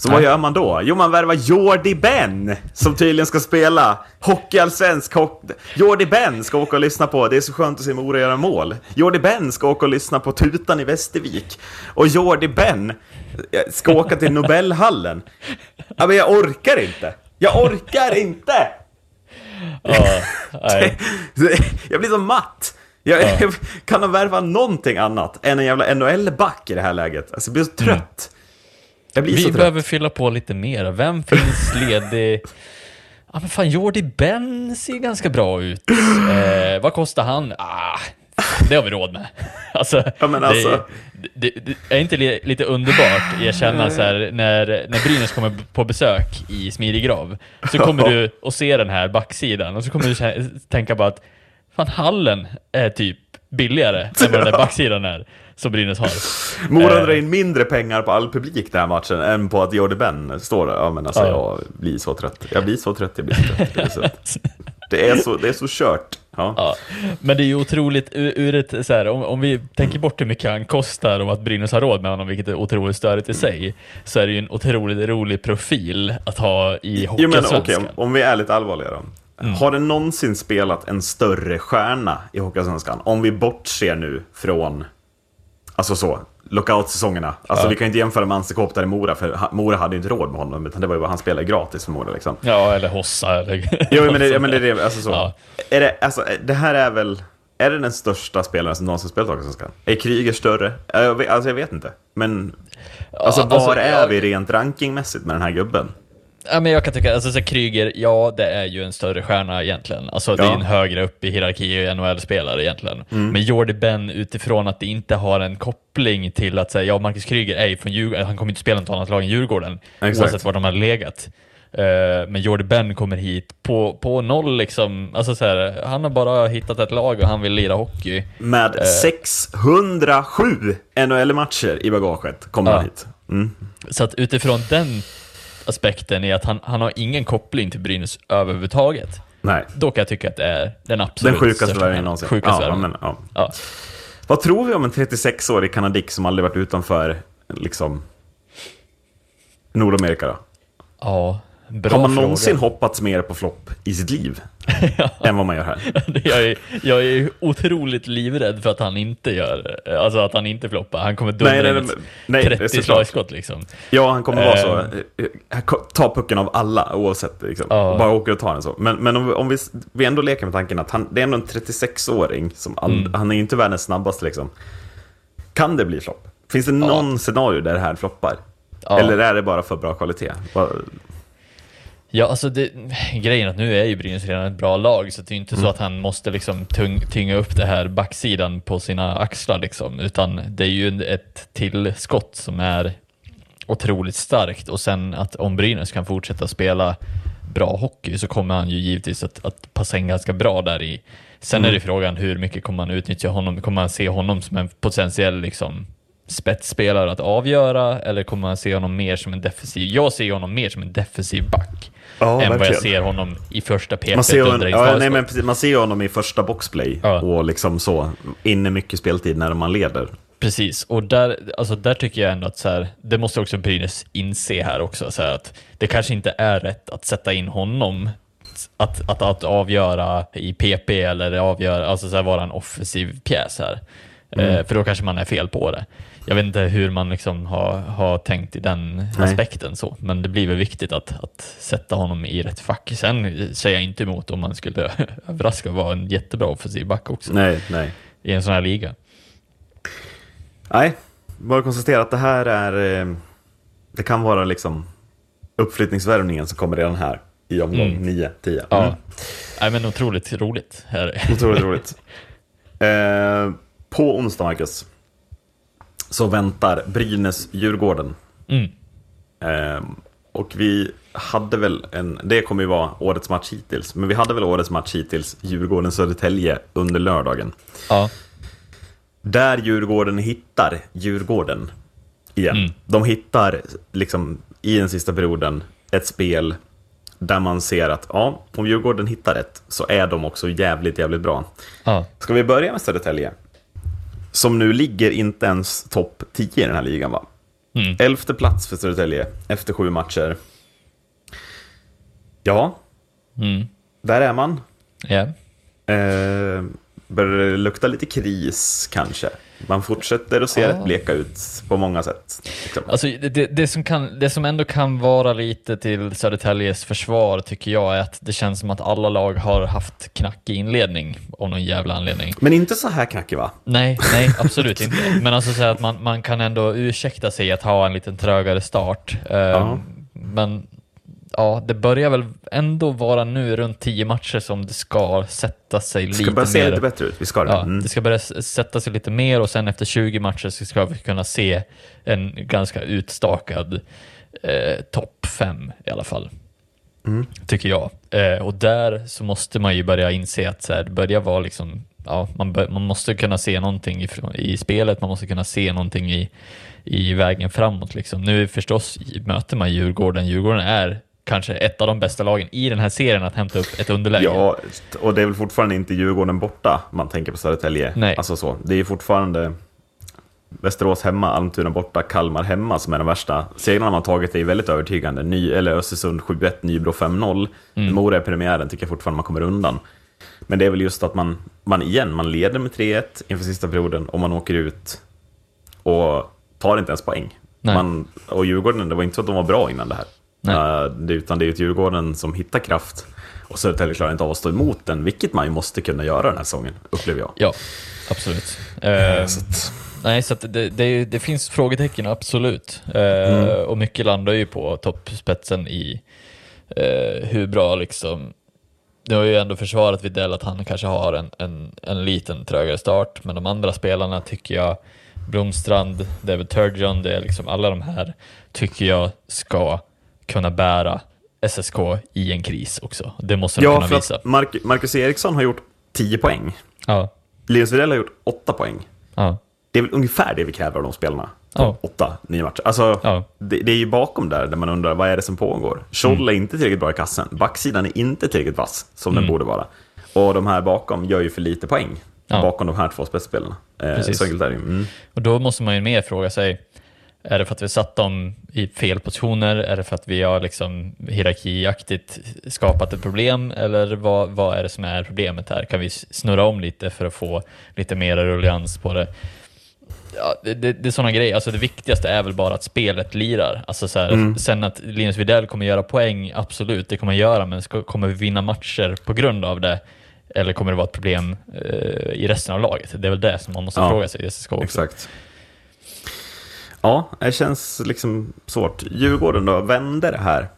[SPEAKER 1] Så
[SPEAKER 2] Nej.
[SPEAKER 1] vad gör man då? Jo, man värvar Jordi Ben, som tydligen ska spela hockeyallsvensk hockey. Jordi Ben ska åka och lyssna på, det är så skönt att se Mora göra mål. Jordi Ben ska åka och lyssna på Tutan i Västervik. Och Jordi Ben eh, ska åka till Nobelhallen. Ja, men jag orkar inte. Jag orkar inte!
[SPEAKER 2] Ja, nej.
[SPEAKER 1] Jag blir så matt. Jag,
[SPEAKER 2] Ja.
[SPEAKER 1] kan de värva någonting annat än en jävla NHL-back i det här läget? Alltså, jag blir så trött. Jag blir så
[SPEAKER 2] Vi
[SPEAKER 1] trött.
[SPEAKER 2] behöver fylla på lite mer. Vem finns ledig? Ja men fan, Jordi Ben ser ganska bra ut. Eh, vad kostar han? Ah, det har vi råd med. Alltså,
[SPEAKER 1] Ja, men alltså-
[SPEAKER 2] det, det, det är inte li, lite underbart erkänna så här, när, när Brynäs kommer på besök i Smidigrav, så kommer du och se den här backsidan och så kommer du tänka på att fan, hallen är typ billigare än vad den där backsidan är, som Brynäs har.
[SPEAKER 1] Mora
[SPEAKER 2] Eh.
[SPEAKER 1] drar in mindre pengar på all publik den här matchen än på att Jordi Ben står där. Ja, men alltså,
[SPEAKER 2] Ja.
[SPEAKER 1] jag blir så trött. Jag blir så trött, jag blir så trött. Det är så, det är så, det är så kört. Ja.
[SPEAKER 2] Ja, men det är ju otroligt ur, ett, så här, om, om vi tänker bort hur mycket han kostar och att Brynäs har råd med honom, vilket är otroligt störigt i sig, så är det ju en otroligt rolig profil att ha i
[SPEAKER 1] Jo, men okej,
[SPEAKER 2] Hockeyallsvenskan.
[SPEAKER 1] om, om vi är lite allvarliga då.
[SPEAKER 2] Mm.
[SPEAKER 1] Har det någonsin spelat en större stjärna i Hockeyallsvenskan? Om vi bortser nu från, alltså så, lockout-säsongerna. Alltså
[SPEAKER 2] Ja.
[SPEAKER 1] vi kan ju inte jämföra med Anse Kopitar i Mora, för Mora hade ju inte råd med honom, utan det var ju bara han spelade gratis för Mora liksom.
[SPEAKER 2] Ja, eller Hossa eller...
[SPEAKER 1] Jo, men det, ja, men det är det, alltså så.
[SPEAKER 2] Ja.
[SPEAKER 1] Är det, alltså, det här är väl, är det den största spelaren som någonsin spelat Hockeyallsvenskan? Är Kryger större? Alltså jag vet inte. Men, alltså var
[SPEAKER 2] alltså,
[SPEAKER 1] är
[SPEAKER 2] jag-
[SPEAKER 1] vi rent rankingmässigt med den här gubben?
[SPEAKER 2] Ja, men jag kan tycka, alltså så Kryger, ja det är ju en större stjärna egentligen. Alltså det är
[SPEAKER 1] Ja.
[SPEAKER 2] en högre upp i hierarki NHL-spelare egentligen.
[SPEAKER 1] Mm.
[SPEAKER 2] Men Jordi Ben utifrån att det inte har en koppling till att säga, ja Marcus Kryger är ju från Djurgården, han kommer inte spela något annat lag än Djurgården.
[SPEAKER 1] Exakt.
[SPEAKER 2] Oavsett var de har legat. Eh, men Jordi Ben kommer hit på, på noll liksom, alltså så här, han har bara hittat ett lag och han vill lira hockey.
[SPEAKER 1] Med
[SPEAKER 2] Eh.
[SPEAKER 1] 607 NHL-matcher i bagaget kommer
[SPEAKER 2] Ja.
[SPEAKER 1] han hit. Mm.
[SPEAKER 2] Så att utifrån den aspekten är att han, han har ingen koppling till Brynäs överhuvudtaget.
[SPEAKER 1] Nej,
[SPEAKER 2] Då kan jag tycka att det är den absolut
[SPEAKER 1] den sjukaste värvningen någonsin.
[SPEAKER 2] Sjukaste
[SPEAKER 1] ja, men, ja.
[SPEAKER 2] Ja.
[SPEAKER 1] Vad tror vi om en 36-årig kanadick som aldrig varit utanför liksom, Nordamerika då?
[SPEAKER 2] Ja, Bra
[SPEAKER 1] Har man
[SPEAKER 2] fråga.
[SPEAKER 1] någonsin hoppats mer på flopp i sitt liv än vad man gör här?
[SPEAKER 2] jag, är, jag är otroligt livrädd för att han inte gör, alltså att han inte floppar. Han kommer dundra
[SPEAKER 1] Nej, nej,
[SPEAKER 2] in
[SPEAKER 1] nej,
[SPEAKER 2] ett
[SPEAKER 1] nej, det är
[SPEAKER 2] 30
[SPEAKER 1] såklart.
[SPEAKER 2] slagskott liksom.
[SPEAKER 1] Ja, han kommer vara så.
[SPEAKER 2] Ehm.
[SPEAKER 1] eh, eh, Ta pucken av alla oavsett. Liksom.
[SPEAKER 2] Ja.
[SPEAKER 1] Och bara åker och tar den så. Men, men om, vi, om vi, vi ändå leker med tanken att han, det är ändå en 36-åring. Som all,
[SPEAKER 2] Mm.
[SPEAKER 1] Han är ju inte världens snabbaste. Liksom. Kan det bli flopp? Finns det någon scenario där det här floppar?
[SPEAKER 2] Ja.
[SPEAKER 1] Eller är det bara för bra kvalitet?
[SPEAKER 2] Ja, alltså det, grejen att nu är ju Brynäs redan ett bra lag, så det är inte
[SPEAKER 1] Mm.
[SPEAKER 2] så att han måste liksom tung, tynga upp det här backsidan på sina axlar liksom, utan det är ju ett tillskott som är otroligt starkt och sen att om Brynäs kan fortsätta spela bra hockey så kommer han ju givetvis att, att passa in ganska bra där i. Sen
[SPEAKER 1] Mm.
[SPEAKER 2] är det frågan hur mycket kommer man utnyttja honom? Kommer man se honom som en potentiell liksom spetsspelare att avgöra eller kommer man se honom mer som en defensiv? Jag ser honom mer som en defensiv back
[SPEAKER 1] Ja,
[SPEAKER 2] än vad jag
[SPEAKER 1] verkligen.
[SPEAKER 2] ser honom i första PP.
[SPEAKER 1] Man ser,
[SPEAKER 2] in
[SPEAKER 1] ja, nej, men man ser honom i första boxplay
[SPEAKER 2] Ja.
[SPEAKER 1] och liksom så, inne mycket speltid när man leder.
[SPEAKER 2] Precis, och där, alltså där tycker jag ändå att så här, det måste också Brynäs inse här också, så här, att det kanske inte är rätt att sätta in honom att, att, att avgöra i PP eller avgöra, alltså så här, vara en offensiv pjäs här. Eh, för då kanske man är fel på det. Jag vet inte hur man liksom har, har tänkt i den
[SPEAKER 1] Nej.
[SPEAKER 2] aspekten så, men det blir väl viktigt att, att sätta honom i rätt fack. Sen säger jag inte emot om man skulle överraska och vara en jättebra offensiv back också
[SPEAKER 1] Nej, nej.
[SPEAKER 2] i en sån här liga.
[SPEAKER 1] Nej, bara konstatera att det här är... eh, Det kan vara liksom uppflyttningsvärvningen som kommer redan här i omgång
[SPEAKER 2] Mm.
[SPEAKER 1] 9, 10.
[SPEAKER 2] Ja.
[SPEAKER 1] Mm.
[SPEAKER 2] Nej, men otroligt roligt. Här.
[SPEAKER 1] Otroligt roligt. Eh, på onsdag, Marcus, så väntar Brynäs-Djurgården.
[SPEAKER 2] Mm.
[SPEAKER 1] Eh, och vi hade väl en, det kommer ju vara årets match hittills, men vi hade väl årets match hittills, Djurgården-Södertälje, under lördagen.
[SPEAKER 2] Ja.
[SPEAKER 1] Där Djurgården hittar Djurgården igen.
[SPEAKER 2] Mm.
[SPEAKER 1] De hittar liksom i den sista perioden ett spel där man ser att ja, om Djurgården hittar rätt så är de också jävligt, jävligt bra.
[SPEAKER 2] Ja.
[SPEAKER 1] Ska vi börja med Södertälje? Som nu ligger inte ens topp 10 i den här ligan va?
[SPEAKER 2] Mm.
[SPEAKER 1] Elfte plats för Södertälje efter sju matcher. Ja,
[SPEAKER 2] Mm.
[SPEAKER 1] där är man.
[SPEAKER 2] Ja.
[SPEAKER 1] Eh, börjar det lukta lite kris kanske? Man fortsätter att se
[SPEAKER 2] Ja.
[SPEAKER 1] rätt bleka ut på många sätt. Liksom.
[SPEAKER 2] Alltså, det, det, som kan, det som ändå kan vara lite till Södertäljes försvar tycker jag är att det känns som att alla lag har haft knackig inledning av någon jävla anledning.
[SPEAKER 1] Men inte så här knackig va?
[SPEAKER 2] Nej, nej, absolut inte. Men alltså så att man, man kan ändå ursäkta sig att ha en lite trögare start. Ehm,
[SPEAKER 1] Ja.
[SPEAKER 2] Men ja, det börjar väl ändå vara nu runt tio matcher som det ska sätta sig
[SPEAKER 1] Det ska
[SPEAKER 2] lite
[SPEAKER 1] börja se
[SPEAKER 2] mer.
[SPEAKER 1] lite bättre ut, vi ska det.
[SPEAKER 2] Ja,
[SPEAKER 1] Mm.
[SPEAKER 2] det ska börja sätta sig lite mer och sen efter 20 matcher så ska vi kunna se en ganska utstakad eh, topp 5 i alla fall.
[SPEAKER 1] Mm.
[SPEAKER 2] Tycker jag. Eh, och där så måste man ju börja inse att så här, det börjar vara liksom, ja, man, bör, man måste kunna se någonting i, i spelet, man måste kunna se någonting i, i vägen framåt. Liksom. Nu förstås möter man Djurgården, Djurgården är kanske ett av de bästa lagen i den här serien att hämta upp ett underläge.
[SPEAKER 1] Ja, och det är väl fortfarande inte Djurgården borta man tänker på Södertälje.
[SPEAKER 2] Nej.
[SPEAKER 1] Alltså så. Det är fortfarande Västerås hemma, Almtuna borta, Kalmar hemma som är de värsta. Segrarna man tagit är väldigt övertygande. Ny, eller Östersund 7-1, Nybro 5-0.
[SPEAKER 2] Mm.
[SPEAKER 1] Mora är premiären, tycker jag fortfarande man kommer undan. Men det är väl just att man, man igen, man leder med 3-1 inför sista perioden och man åker ut och tar inte ens poäng. Man, och Djurgården, det var inte så att de var bra innan det här. Det, utan det är ju Djurgården som hittar kraft och Södertälje klarar inte av att stå emot den, vilket man ju måste kunna göra den här säsongen, upplever jag.
[SPEAKER 2] Ja, absolut. Eh,
[SPEAKER 1] Så att,
[SPEAKER 2] Nej, så det, det, det finns frågetecken, absolut. Eh, Och mycket landar ju på toppspetsen i hur bra liksom... Nu har ju ändå försvarat Widell att han kanske har en, en, en liten trögare start, men de andra spelarna tycker jag, Blomstrand, David Turgeon, det är liksom alla de här tycker jag ska kunna bära SSK i en kris också. Det måste de
[SPEAKER 1] ja,
[SPEAKER 2] kunna
[SPEAKER 1] för
[SPEAKER 2] visa.
[SPEAKER 1] att Mark, Marcus Eriksson har gjort 10 poäng.
[SPEAKER 2] Ja,
[SPEAKER 1] Linus Widell har gjort 8 poäng.
[SPEAKER 2] ja,
[SPEAKER 1] Det är väl ungefär det vi kräver av de spelarna.
[SPEAKER 2] Ja.
[SPEAKER 1] Åtta, nio matcher. Alltså,
[SPEAKER 2] Ja.
[SPEAKER 1] det, det är ju bakom där, där man undrar vad är det som pågår. Scholl
[SPEAKER 2] Mm.
[SPEAKER 1] är inte tillräckligt bra i kassen. Backsidan är inte tillräckligt vass, som den
[SPEAKER 2] Mm.
[SPEAKER 1] borde vara. Och de här bakom gör ju för lite poäng.
[SPEAKER 2] Ja.
[SPEAKER 1] Bakom de här två spetsspelarna. Eh, så enkelt är det. Mm.
[SPEAKER 2] Och då måste man ju mer fråga sig, Är det för att vi satt dem i fel positioner? Är det för att vi har liksom hierarkiaktigt skapat ett problem? Eller vad, vad är det som är problemet här? Kan vi snurra om lite för att få lite mer ruljans på det? Ja, det, det, det är sådana grejer. Alltså det viktigaste är väl bara att spelet lirar. Alltså så här,
[SPEAKER 1] Mm.
[SPEAKER 2] Sen att Linus Widell kommer göra poäng, absolut, det kommer han göra, men ska, kommer vi vinna matcher på grund av det? Eller kommer det vara ett problem eh, i resten av laget? Det är väl det som man måste
[SPEAKER 1] Ja,
[SPEAKER 2] fråga sig i SSK också.
[SPEAKER 1] Exakt. Ja, det känns liksom svårt. Djurgården då, vände det här?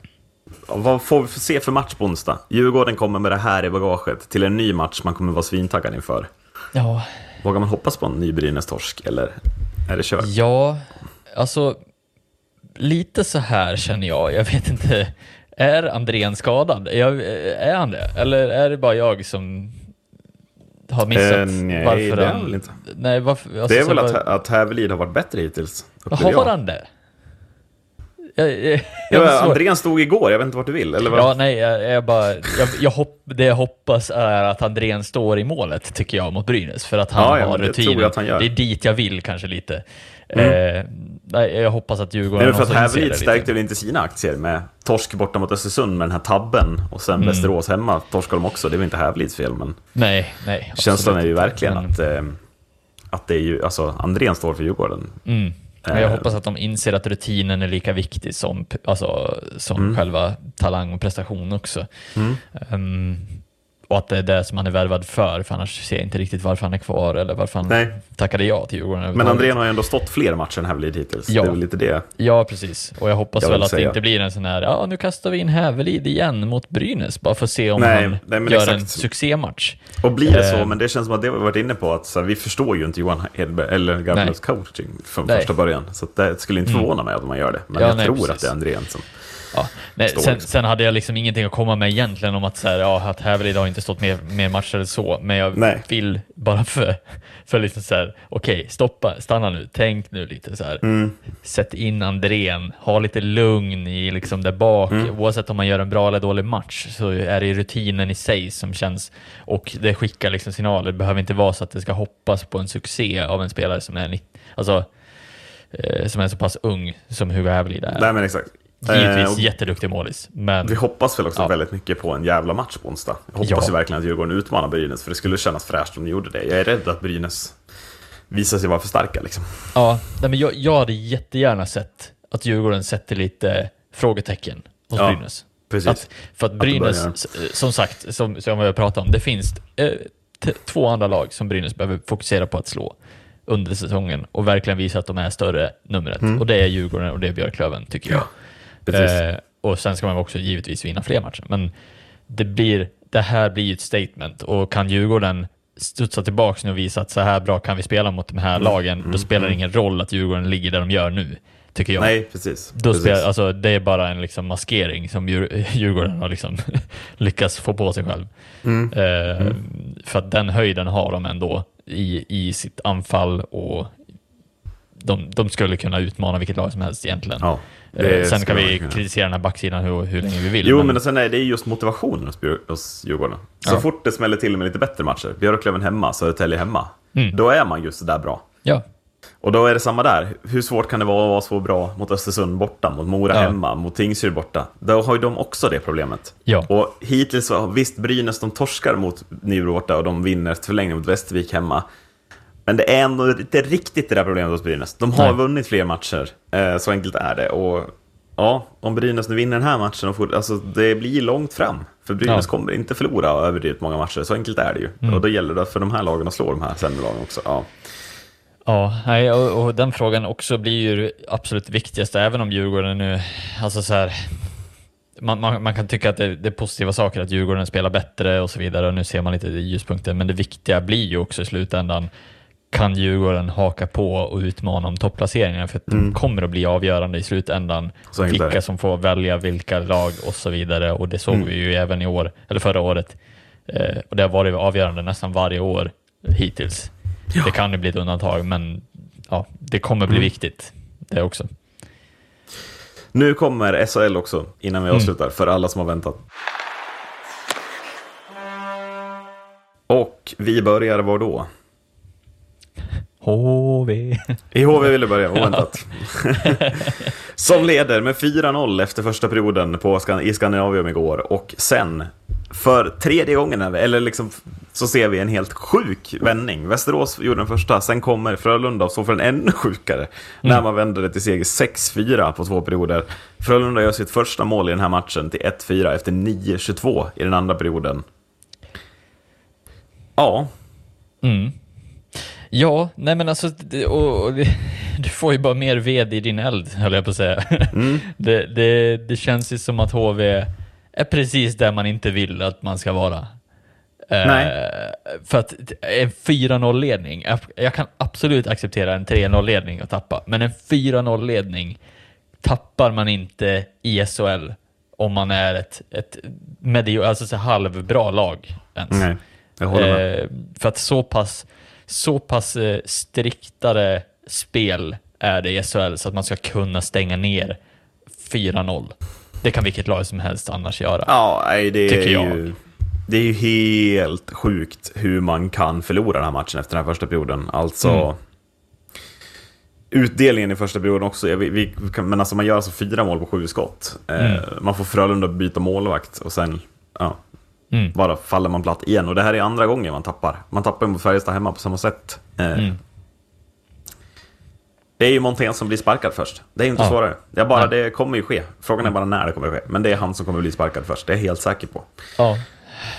[SPEAKER 1] Vad får vi se för match på onsdag? Djurgården kommer med det här i bagaget till en ny match man kommer vara svintaggad inför.
[SPEAKER 2] Ja,
[SPEAKER 1] Vågar man hoppas på en ny Brynäs-torsk eller är det kört?
[SPEAKER 2] Ja, alltså lite så här känner jag. Jag vet inte. Är Andrén skadad? Jag, är han det? Eller är det bara jag som har missat
[SPEAKER 1] Eh, nej,
[SPEAKER 2] varför
[SPEAKER 1] det är
[SPEAKER 2] han...
[SPEAKER 1] väl inte.
[SPEAKER 2] Nej, varför, alltså,
[SPEAKER 1] Det är
[SPEAKER 2] så
[SPEAKER 1] väl att,
[SPEAKER 2] var-
[SPEAKER 1] att Hävelid har varit bättre hittills?
[SPEAKER 2] Har
[SPEAKER 1] jag.
[SPEAKER 2] han det? Jag, jag, jag
[SPEAKER 1] Ja, Andrén stod igår, jag vet inte vart du vill. Eller vad?
[SPEAKER 2] Ja, nej, jag, jag bara, jag, hopp, det jag hoppas är att Andrén står i målet, tycker jag, mot Brynäs, för att han
[SPEAKER 1] Ja,
[SPEAKER 2] har
[SPEAKER 1] det
[SPEAKER 2] rutinen. Det är dit jag vill kanske lite. Eh, nej, jag hoppas att Djurgården
[SPEAKER 1] Nej, men för att Hävelid stärkte väl inte sina aktier med torsk borta mot Östersund med den här tabben och sen
[SPEAKER 2] Mm.
[SPEAKER 1] Västerås hemma torskade de också. Det är väl inte Hävelids fel, men
[SPEAKER 2] Nej, nej.
[SPEAKER 1] känslan är ju verkligen
[SPEAKER 2] Men-
[SPEAKER 1] att, eh, att det är ju, alltså Andrén står för Djurgården.
[SPEAKER 2] Mm. Men jag
[SPEAKER 1] Eh.
[SPEAKER 2] hoppas att de inser att rutinen är lika viktig som, alltså, som
[SPEAKER 1] Mm.
[SPEAKER 2] själva talang och prestation också.
[SPEAKER 1] Mm.
[SPEAKER 2] Ehm, och att det är det som han är värvad för, för annars ser jag inte riktigt varför han är kvar eller varför han
[SPEAKER 1] Nej.
[SPEAKER 2] tackade ja till Djurgården
[SPEAKER 1] Men. Andrén har ju ändå stått fler matcher än Hävelid hittills.
[SPEAKER 2] Ja.
[SPEAKER 1] Det är väl lite det.
[SPEAKER 2] Ja, precis. Och jag hoppas
[SPEAKER 1] Jag
[SPEAKER 2] väl att det
[SPEAKER 1] säga.
[SPEAKER 2] inte blir en sån här, ja nu kastar vi in Hävelid igen mot Brynäs, bara för att se om
[SPEAKER 1] Nej,
[SPEAKER 2] han
[SPEAKER 1] nej,
[SPEAKER 2] gör
[SPEAKER 1] exakt.
[SPEAKER 2] en succématch.
[SPEAKER 1] Och blir det så,
[SPEAKER 2] Eh.
[SPEAKER 1] men det känns som att det har vi varit inne på, att så här, vi förstår ju inte Johan Hedberg eller Garpenlövs coaching från
[SPEAKER 2] Nej.
[SPEAKER 1] första början. Så det skulle inte
[SPEAKER 2] Mm.
[SPEAKER 1] förvåna mig om man gör det. Men
[SPEAKER 2] Ja,
[SPEAKER 1] jag
[SPEAKER 2] nej,
[SPEAKER 1] tror
[SPEAKER 2] precis.
[SPEAKER 1] att det är Andrén som...
[SPEAKER 2] Ja, nej, sen,
[SPEAKER 1] liksom.
[SPEAKER 2] sen hade jag liksom ingenting att komma med egentligen om att, så här, ja, att Hävelid har inte stått mer, mer matcher eller så, men jag
[SPEAKER 1] Nej.
[SPEAKER 2] vill bara för, för liksom så här, okej, stoppa, stanna nu, tänk nu lite så här.
[SPEAKER 1] Mm.
[SPEAKER 2] Sätt in Andrén, ha lite lugn i liksom där bak,
[SPEAKER 1] Mm.
[SPEAKER 2] oavsett om man gör en bra eller dålig match så är det rutinen i sig som känns, och det skickar liksom signaler, det behöver inte vara så att det ska hoppas på en succé av en spelare som är, alltså, eh, som är så pass ung som Hugo Hävelid är.
[SPEAKER 1] Nej, men exakt.
[SPEAKER 2] Givetvis
[SPEAKER 1] Eh,
[SPEAKER 2] jätteduktig målis, men
[SPEAKER 1] Vi hoppas väl också
[SPEAKER 2] Ja.
[SPEAKER 1] väldigt mycket på en jävla match på onsdag. Jag hoppas
[SPEAKER 2] Ja.
[SPEAKER 1] ju verkligen att Djurgården utmanar Brynäs, för det skulle kännas fräscht om de gjorde det. Jag är rädd att Brynäs visar sig vara för starka liksom.
[SPEAKER 2] Ja, nej, men jag, jag hade jättegärna sett att Djurgården sätter lite frågetecken hos
[SPEAKER 1] Ja,
[SPEAKER 2] Brynäs.
[SPEAKER 1] Precis.
[SPEAKER 2] Att, för att Brynäs,
[SPEAKER 1] börjar.
[SPEAKER 2] s- som sagt, som, som jag pratade om, det finns eh, två andra lag som Brynäs behöver fokusera på att slå under säsongen och verkligen visa att de är större numret. Och det är Djurgården och det är Björklöven, tycker jag.
[SPEAKER 1] Precis.
[SPEAKER 2] Eh, och sen ska man också givetvis vinna fler matcher. Men det, blir, det här blir ju ett statement och kan Djurgården studsa tillbaka nu och visa att så här bra kan vi spela mot de här
[SPEAKER 1] Mm.
[SPEAKER 2] lagen, då spelar det ingen roll att Djurgården ligger där de gör nu, tycker jag.
[SPEAKER 1] Nej, precis.
[SPEAKER 2] Då
[SPEAKER 1] precis.
[SPEAKER 2] spelar, alltså, det är bara en liksom maskering som Djur, Djurgården har liksom lyckats få på sig själv.
[SPEAKER 1] Mm.
[SPEAKER 2] Eh, För att den höjden har de ändå i, i sitt anfall och de, de skulle kunna utmana vilket lag som helst egentligen.
[SPEAKER 1] Ja,
[SPEAKER 2] Eh, Sen kan vi
[SPEAKER 1] kunna.
[SPEAKER 2] kritisera den här backsidan hur, hur länge vi vill.
[SPEAKER 1] Jo, men sen är det just motivationen hos, Djurgården. Så
[SPEAKER 2] Ja.
[SPEAKER 1] fort det smäller till med lite bättre matcher, Björklöven hemma, Södertälje hemma,
[SPEAKER 2] Mm.
[SPEAKER 1] då är man just så där bra.
[SPEAKER 2] Ja,
[SPEAKER 1] Och då är det samma där. Hur svårt kan det vara att vara så bra mot Östersund borta, mot Mora
[SPEAKER 2] Ja.
[SPEAKER 1] hemma, mot Tingsryd borta? Då har ju de också det problemet.
[SPEAKER 2] ja,
[SPEAKER 1] Och hittills visst Brynäs de torskar mot Nybro borta och de vinner förlängning mot Västervik hemma. Men det är ändå inte riktigt det där problemet hos Brynäs. De har
[SPEAKER 2] Nej.
[SPEAKER 1] vunnit fler matcher, eh, så enkelt är det. Och ja, om Brynäs nu vinner den här matchen, och får, alltså, det blir långt fram. För Brynäs
[SPEAKER 2] Ja.
[SPEAKER 1] kommer inte förlora överdrivet många matcher, så enkelt är det ju.
[SPEAKER 2] Mm.
[SPEAKER 1] Och då gäller det för de här lagen att slå de här sämre lagen också. Ja.
[SPEAKER 2] ja nej, och, och den frågan också blir ju absolut viktigaste, även om Djurgården nu, alltså så här, man, man, man kan tycka att det, det är positiva saker att Djurgården spelar bättre och så vidare och nu ser man lite ljuspunkter, men det viktiga blir ju också i slutändan kan Djurgården haka på och utmana om topplaceringarna för att de kommer att bli avgörande i slutändan. Vilka
[SPEAKER 1] det.
[SPEAKER 2] som får välja vilka lag och så vidare och det såg
[SPEAKER 1] Mm.
[SPEAKER 2] vi ju även i år, eller förra året. Eh, och det har varit avgörande nästan varje år hittills. Det kan ju bli ett undantag, men ja, det kommer bli
[SPEAKER 1] Mm.
[SPEAKER 2] viktigt det också.
[SPEAKER 1] Nu kommer SHL också, innan vi
[SPEAKER 2] Mm.
[SPEAKER 1] avslutar, för alla som har väntat. Och vi börjar var då?
[SPEAKER 2] HV.
[SPEAKER 1] I HV vill du börja, oväntat. Som leder med 4-0 efter första perioden på, i Skandinavium igår. Och sen, för tredje gången, eller liksom, så ser vi en helt sjuk vändning. Västerås gjorde den första, sen kommer Frölunda och så för en ännu sjukare. När man vänder det till seger 6-4 på två perioder. Frölunda gör sitt första mål i den här matchen till 1-4 efter 9-22 i den andra perioden. Ja,
[SPEAKER 2] Mm. Ja, nej men alltså, och, och, du får ju bara mer ved i din eld, höll jag på att säga. Det, det, det känns ju som att HV är precis där man inte vill att man ska vara. Eh,
[SPEAKER 1] Nej.
[SPEAKER 2] för att en 4-0-ledning, jag, jag kan absolut acceptera en 3-0-ledning och tappa, men en 4-0-ledning tappar man inte i SHL om man är ett, ett medio, alltså så halvbra lag ens.
[SPEAKER 1] nej, jag håller med.
[SPEAKER 2] Eh, för att så pass, så pass eh, striktare spel är det i SHL så att man ska kunna stänga ner 4-0. Det kan vilket lag som helst annars göra.
[SPEAKER 1] Ja, nej, det är
[SPEAKER 2] Tycker jag.
[SPEAKER 1] ju... Det är ju helt sjukt hur man kan förlora den här matchen efter den här första perioden. Alltså...
[SPEAKER 2] Mm.
[SPEAKER 1] Utdelningen i första perioden också, vi, vi, men alltså man gör alltså fyra mål på sju skott. Eh,
[SPEAKER 2] Mm.
[SPEAKER 1] Man får Frölunda byta målvakt och sen ja,
[SPEAKER 2] Mm.
[SPEAKER 1] bara faller man platt igen. Och det här är andra gången man tappar. Man tappar mot Färjestad hemma på samma sätt. Eh,
[SPEAKER 2] Mm.
[SPEAKER 1] Det är ju Montén som blir sparkad först. Det är inte
[SPEAKER 2] Ja.
[SPEAKER 1] svårare. Det, är bara, det kommer ju ske. Frågan är bara när det kommer att ske. Men det är han som kommer bli sparkad först. Det är jag helt säker på.
[SPEAKER 2] Ja.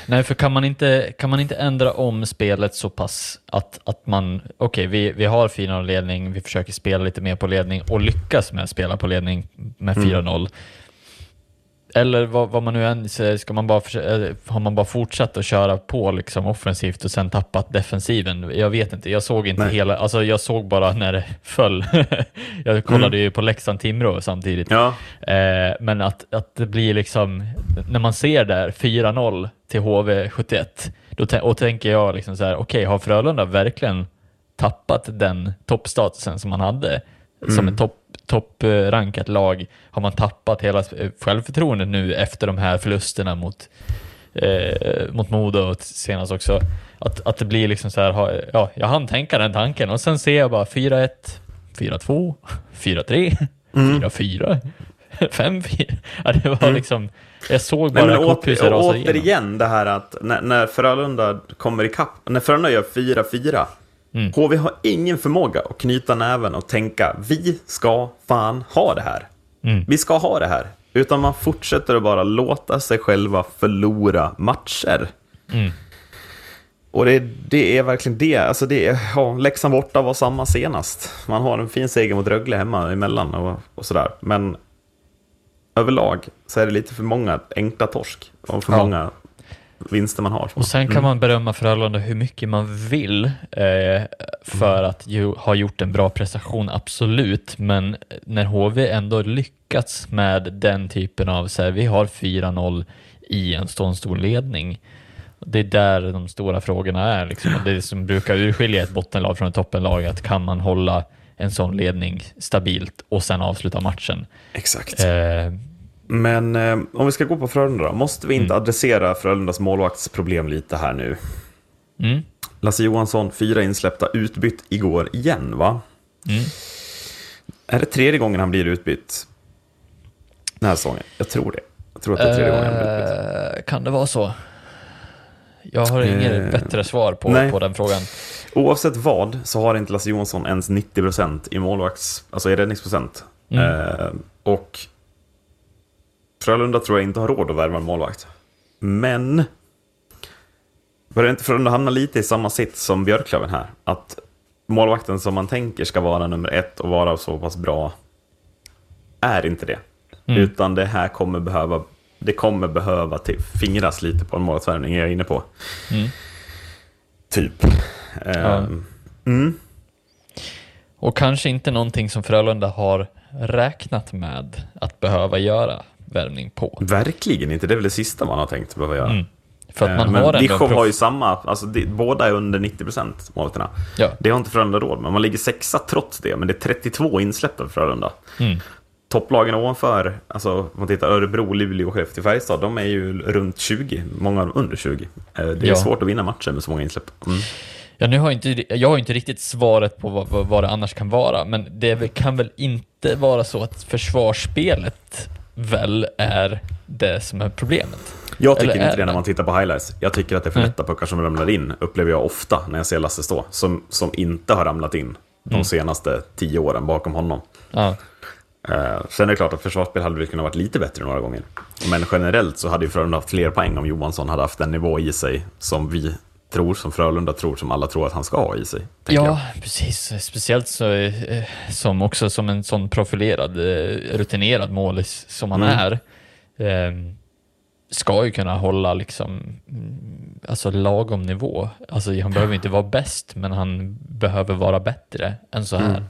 [SPEAKER 2] Nej, för kan man inte, kan man inte ändra om spelet så pass att, att man, okej, vi, vi har 4-0 ledning, vi försöker spela lite mer på ledning och lyckas med att spela på ledning med 4-0. Eller vad, vad man nu än säger, ska man bara eh, har man bara fortsatt att köra på liksom offensivt och sen tappat defensiven? Jag vet inte, jag såg inte
[SPEAKER 1] Nej.
[SPEAKER 2] hela, alltså jag såg bara när det föll. jag kollade ju på Leksand-Timrå samtidigt.
[SPEAKER 1] Ja,
[SPEAKER 2] Eh, men att, att det blir liksom, när man ser där 4-0 till HV71, då och tänker jag liksom så här, okej, har Frölunda verkligen tappat den toppstatusen som man hade som ett topp topprankat lag? Har man tappat hela eh, självförtroendet nu efter de här förlusterna mot, eh, mot Modo och senast också? Att, att det blir liksom så här, ja, jag hann tänka den tanken och sen ser jag bara 4-1, 4-2, 4-3, 4-4, 5-4. Ja, det var liksom, jag såg
[SPEAKER 1] Nej,
[SPEAKER 2] bara
[SPEAKER 1] men
[SPEAKER 2] korthuset
[SPEAKER 1] åter,
[SPEAKER 2] rasa igenom.
[SPEAKER 1] återigen det här att när, när Frölunda kommer ikapp, när Frölunda gör 4-4,
[SPEAKER 2] Mm.
[SPEAKER 1] HV har ingen förmåga att knyta näven och tänka vi ska fan ha det här.
[SPEAKER 2] Mm.
[SPEAKER 1] Vi ska ha det här. Utan man fortsätter att bara låta sig själva förlora matcher.
[SPEAKER 2] Mm.
[SPEAKER 1] Och det, det är verkligen det. Alltså det ja, Leksand borta var samma senast. Man har en fin seger mot Rögle hemma emellan och, och sådär. Men överlag så är det lite för många enkla torsk. Och för
[SPEAKER 2] Ja.
[SPEAKER 1] många vinster man har.
[SPEAKER 2] Och sen kan man berömma Frölunda hur mycket man vill eh, för att ju, ha gjort en bra prestation, absolut. Men när HV ändå lyckats med den typen av, så här, vi har 4-0 i en sån stor ledning. Det är där de stora frågorna är. Liksom. Det som brukar urskilja ett bottenlag från ett toppenlag, att kan man hålla en sån ledning stabilt och sen avsluta matchen.
[SPEAKER 1] Exakt.
[SPEAKER 2] Eh,
[SPEAKER 1] Men eh, om vi ska gå på Frölunda då, måste vi inte
[SPEAKER 2] Mm.
[SPEAKER 1] adressera Frölundas målvaktsproblem lite här nu?
[SPEAKER 2] mm,
[SPEAKER 1] Lasse Johansson, fyra insläppta, utbytt igår igen va?
[SPEAKER 2] mm.
[SPEAKER 1] Är det tredje gången han blir utbytt? Den här säsongen? Jag tror det. Jag tror att det är tredje gången han blir utbytt.
[SPEAKER 2] Eh, Kan det vara så? Jag har inget
[SPEAKER 1] Eh,
[SPEAKER 2] bättre svar på,
[SPEAKER 1] nej.
[SPEAKER 2] på den frågan.
[SPEAKER 1] Oavsett vad så har inte Lasse Johansson ens 90% i målvakts, alltså i räddningsprocent.
[SPEAKER 2] Mm.
[SPEAKER 1] Eh, och Frölunda tror jag inte har råd att värva en målvakt. Men börjar inte Frölunda hamna lite i samma sitt som Björklöven här? Att målvakten som man tänker ska vara nummer ett och vara så pass bra är inte det.
[SPEAKER 2] Mm.
[SPEAKER 1] Utan det här kommer behöva, det kommer behöva till, fingras lite på en målvaktsvärvning, är jag inne på.
[SPEAKER 2] Mm.
[SPEAKER 1] Typ.
[SPEAKER 2] Ja.
[SPEAKER 1] Ehm, mm.
[SPEAKER 2] Och kanske inte någonting som Frölunda har räknat med att behöva göra värvning på.
[SPEAKER 1] Verkligen inte, det är väl det sista man har tänkt behöva göra.
[SPEAKER 2] Mm. För att
[SPEAKER 1] Eh,
[SPEAKER 2] man
[SPEAKER 1] men
[SPEAKER 2] har ändå en
[SPEAKER 1] Dichov
[SPEAKER 2] proff-
[SPEAKER 1] har ju samma, alltså det, båda är under 90% målvakterna.
[SPEAKER 2] Ja.
[SPEAKER 1] Det har inte Frölunda råd med, man ligger sexa trots det, men det är 32 insläppta för Frölunda.
[SPEAKER 2] Mm.
[SPEAKER 1] Topplagen ovanför, alltså om man tittar Örebro, Luleå och Skellefteå, Färjestad, de är ju runt 20, många av under 20. Eh, Det är
[SPEAKER 2] Ja.
[SPEAKER 1] svårt att vinna matcher med så många insläpp. Mm.
[SPEAKER 2] Ja, nu har jag, inte, jag har inte riktigt svaret på vad, vad, vad det annars kan vara, men det kan väl inte vara så att försvarsspelet väl är det som är problemet?
[SPEAKER 1] Jag tycker
[SPEAKER 2] Eller
[SPEAKER 1] inte det när man tittar på highlights. Jag tycker att det är för
[SPEAKER 2] Nej.
[SPEAKER 1] lätta puckar som ramlar in, upplever jag ofta när jag ser Lasse stå, som, som inte har ramlat in de
[SPEAKER 2] Mm.
[SPEAKER 1] senaste tio åren bakom honom.
[SPEAKER 2] Ja,
[SPEAKER 1] Eh, sen är det klart att försvarsspel hade väl kunnat varit lite bättre några gånger. Men generellt så hade ju Frölunda haft fler poäng om Johansson hade haft en nivå i sig som vi tror, som Frölunda tror, som alla tror att han ska ha i sig. tänker jag.
[SPEAKER 2] ja precis. Speciellt så, eh, som också som en sån profilerad, eh, rutinerad målis som han
[SPEAKER 1] Mm.
[SPEAKER 2] är, eh, ska ju kunna hålla liksom, mm, alltså lagom nivå. Alltså han behöver inte vara bäst, men han behöver vara bättre än så här.
[SPEAKER 1] Mm.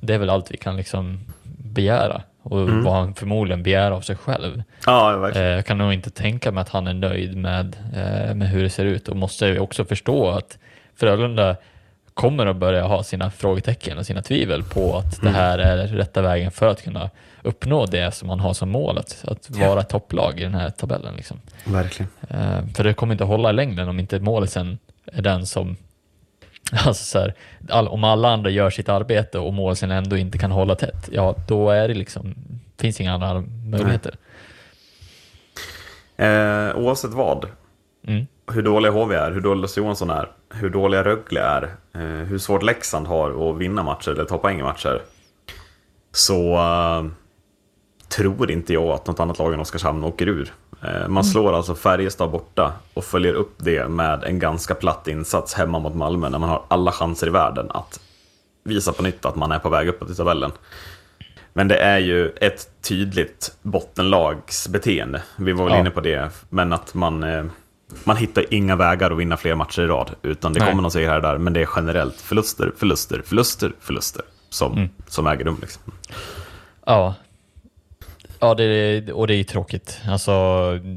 [SPEAKER 2] Det är väl allt vi kan liksom begära och
[SPEAKER 1] Mm.
[SPEAKER 2] vad han förmodligen begär av sig själv.
[SPEAKER 1] Ja.
[SPEAKER 2] Eh, Jag kan nog inte tänka mig att han är nöjd med, eh, med hur det ser ut och måste ju också förstå att Frölunda kommer att börja ha sina frågetecken och sina tvivel på att det här är rätta vägen för att kunna uppnå det som man har som mål, att, att vara ett topplag i den här tabellen. Liksom.
[SPEAKER 1] verkligen.
[SPEAKER 2] Eh, För det kommer inte hålla i längden om inte målisen är den som Alltså så här, all, om alla andra gör sitt arbete och målisen ändå inte kan hålla tätt, ja då är det liksom, finns inga andra möjligheter.
[SPEAKER 1] Eh, oavsett vad,
[SPEAKER 2] Mm.
[SPEAKER 1] hur dåliga HV är, hur dålig Lasse Johansson är, hur dåliga Rögle är, eh, hur svårt Leksand har att vinna matcher eller ta poäng i matcher. Så eh, tror inte jag att något annat lag än Oskarshamn åker ur. Eh, man slår alltså Färjestad borta och följer upp det med en ganska platt insats hemma mot Malmö när man har alla chanser i världen att visa på nytt att man är på väg uppåt i tabellen. Men det är ju ett tydligt bottenlagsbeteende. Vi var väl
[SPEAKER 2] Ja.
[SPEAKER 1] inne på det, men att man, eh, man hittar inga vägar att vinna fler matcher i rad. Utan det
[SPEAKER 2] Nej.
[SPEAKER 1] kommer någon seger här och där, men det är generellt förluster, förluster, förluster, förluster som,
[SPEAKER 2] Mm.
[SPEAKER 1] som äger rum. Liksom.
[SPEAKER 2] Ja. Ja, det och det är ju tråkigt. Alltså,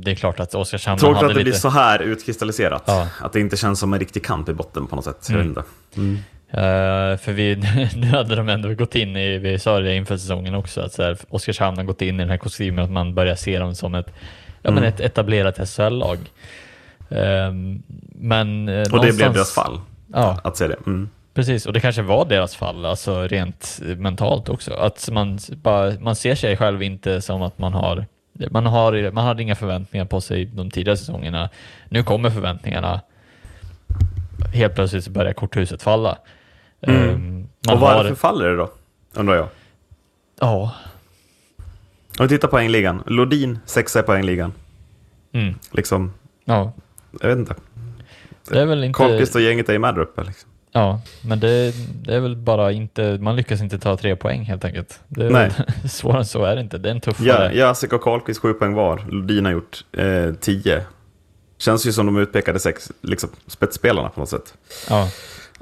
[SPEAKER 2] det är klart att Oskarshamn
[SPEAKER 1] Tråkigt
[SPEAKER 2] hade
[SPEAKER 1] att det
[SPEAKER 2] lite...
[SPEAKER 1] blir så här utkristalliserat.
[SPEAKER 2] Ja.
[SPEAKER 1] Att det inte känns som en riktig kamp i botten på något sätt.
[SPEAKER 2] Mm.
[SPEAKER 1] inte.
[SPEAKER 2] Eh, för vi, nu hade de ändå gått in i, vi sa det inför säsongen också, att så här, Oskarshamn har gått in i den här kostymen att man börjar se dem som ett, ja, men
[SPEAKER 1] Mm.
[SPEAKER 2] ett etablerat SHL-lag. Ehm, men eh,
[SPEAKER 1] Och det
[SPEAKER 2] någonstans-
[SPEAKER 1] blev deras fall,
[SPEAKER 2] Ja,
[SPEAKER 1] att se det. Mm.
[SPEAKER 2] Precis. Och det kanske var deras fall, alltså rent mentalt också. Att man, bara, man ser sig själv inte som att man har man, har, man hade inga förväntningar på sig de tidigare säsongerna. Nu kommer förväntningarna. Helt plötsligt så börjar korthuset falla.
[SPEAKER 1] Mm.
[SPEAKER 2] Man
[SPEAKER 1] Och
[SPEAKER 2] har-
[SPEAKER 1] varför faller det då? Undrar jag.
[SPEAKER 2] Ja.
[SPEAKER 1] Om vi tittar på poängligan. Lodin, sexa i poängligan.
[SPEAKER 2] Mm.
[SPEAKER 1] Liksom,
[SPEAKER 2] Ja.
[SPEAKER 1] jag vet inte.
[SPEAKER 2] Det är väl inte...
[SPEAKER 1] Karlqvist och gänget är ju med där uppe. Liksom.
[SPEAKER 2] Ja, men det, det är väl bara inte... Man lyckas inte ta tre poäng helt enkelt. Det
[SPEAKER 1] Nej.
[SPEAKER 2] Svårare än så är det inte. Det är en
[SPEAKER 1] Ja,
[SPEAKER 2] tuffare...
[SPEAKER 1] Jacek och Karlqvist sju poäng var. Lodin har gjort eh, tio. Känns ju som de utpekade sex liksom, spetsspelarna på något sätt.
[SPEAKER 2] Ja.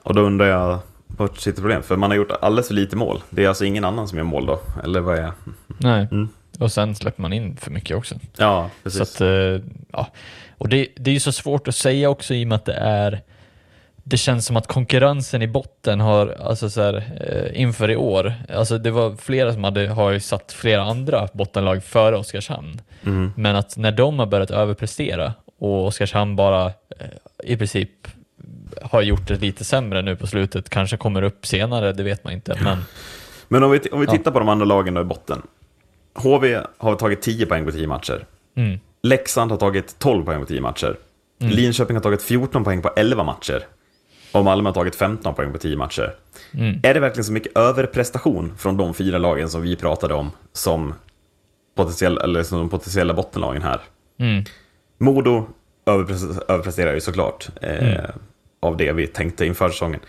[SPEAKER 1] Och då undrar jag, vart sitter problemet? För man har gjort alldeles för lite mål. Det är alltså ingen annan som gör mål då? Eller vad är...
[SPEAKER 2] Nej.
[SPEAKER 1] Mm.
[SPEAKER 2] Och sen släpper man in för mycket också.
[SPEAKER 1] Ja,
[SPEAKER 2] Så
[SPEAKER 1] precis.
[SPEAKER 2] att, eh, ja. Och det, det är ju så svårt att säga också i och med att det är det känns som att konkurrensen i botten har, alltså så här, eh, inför i år, alltså det var flera som hade, har ju satt flera andra bottenlag före Oskarshamn.
[SPEAKER 1] Mm.
[SPEAKER 2] Men att när de har börjat överprestera och Oskarshamn bara eh, i princip har gjort det lite sämre nu på slutet, kanske kommer upp senare, det vet man inte. Men
[SPEAKER 1] Men om vi, om vi
[SPEAKER 2] Ja.
[SPEAKER 1] tittar på de andra lagen då i botten. HV har tagit 10 poäng på 10 matcher.
[SPEAKER 2] mm,
[SPEAKER 1] Leksand har tagit 12 poäng på 10 matcher.
[SPEAKER 2] Mm.
[SPEAKER 1] Linköping har tagit 14 poäng på 11 matcher. Och Malmö har tagit 15 poäng på 10 matcher.
[SPEAKER 2] mm,
[SPEAKER 1] Är det verkligen så mycket överprestation från de fyra lagen som vi pratade om som, potentiell, eller som de potentiella bottenlagen här?
[SPEAKER 2] mm,
[SPEAKER 1] Modo överpres- överpresterar ju såklart eh,
[SPEAKER 2] Mm.
[SPEAKER 1] av det vi tänkte inför säsongen.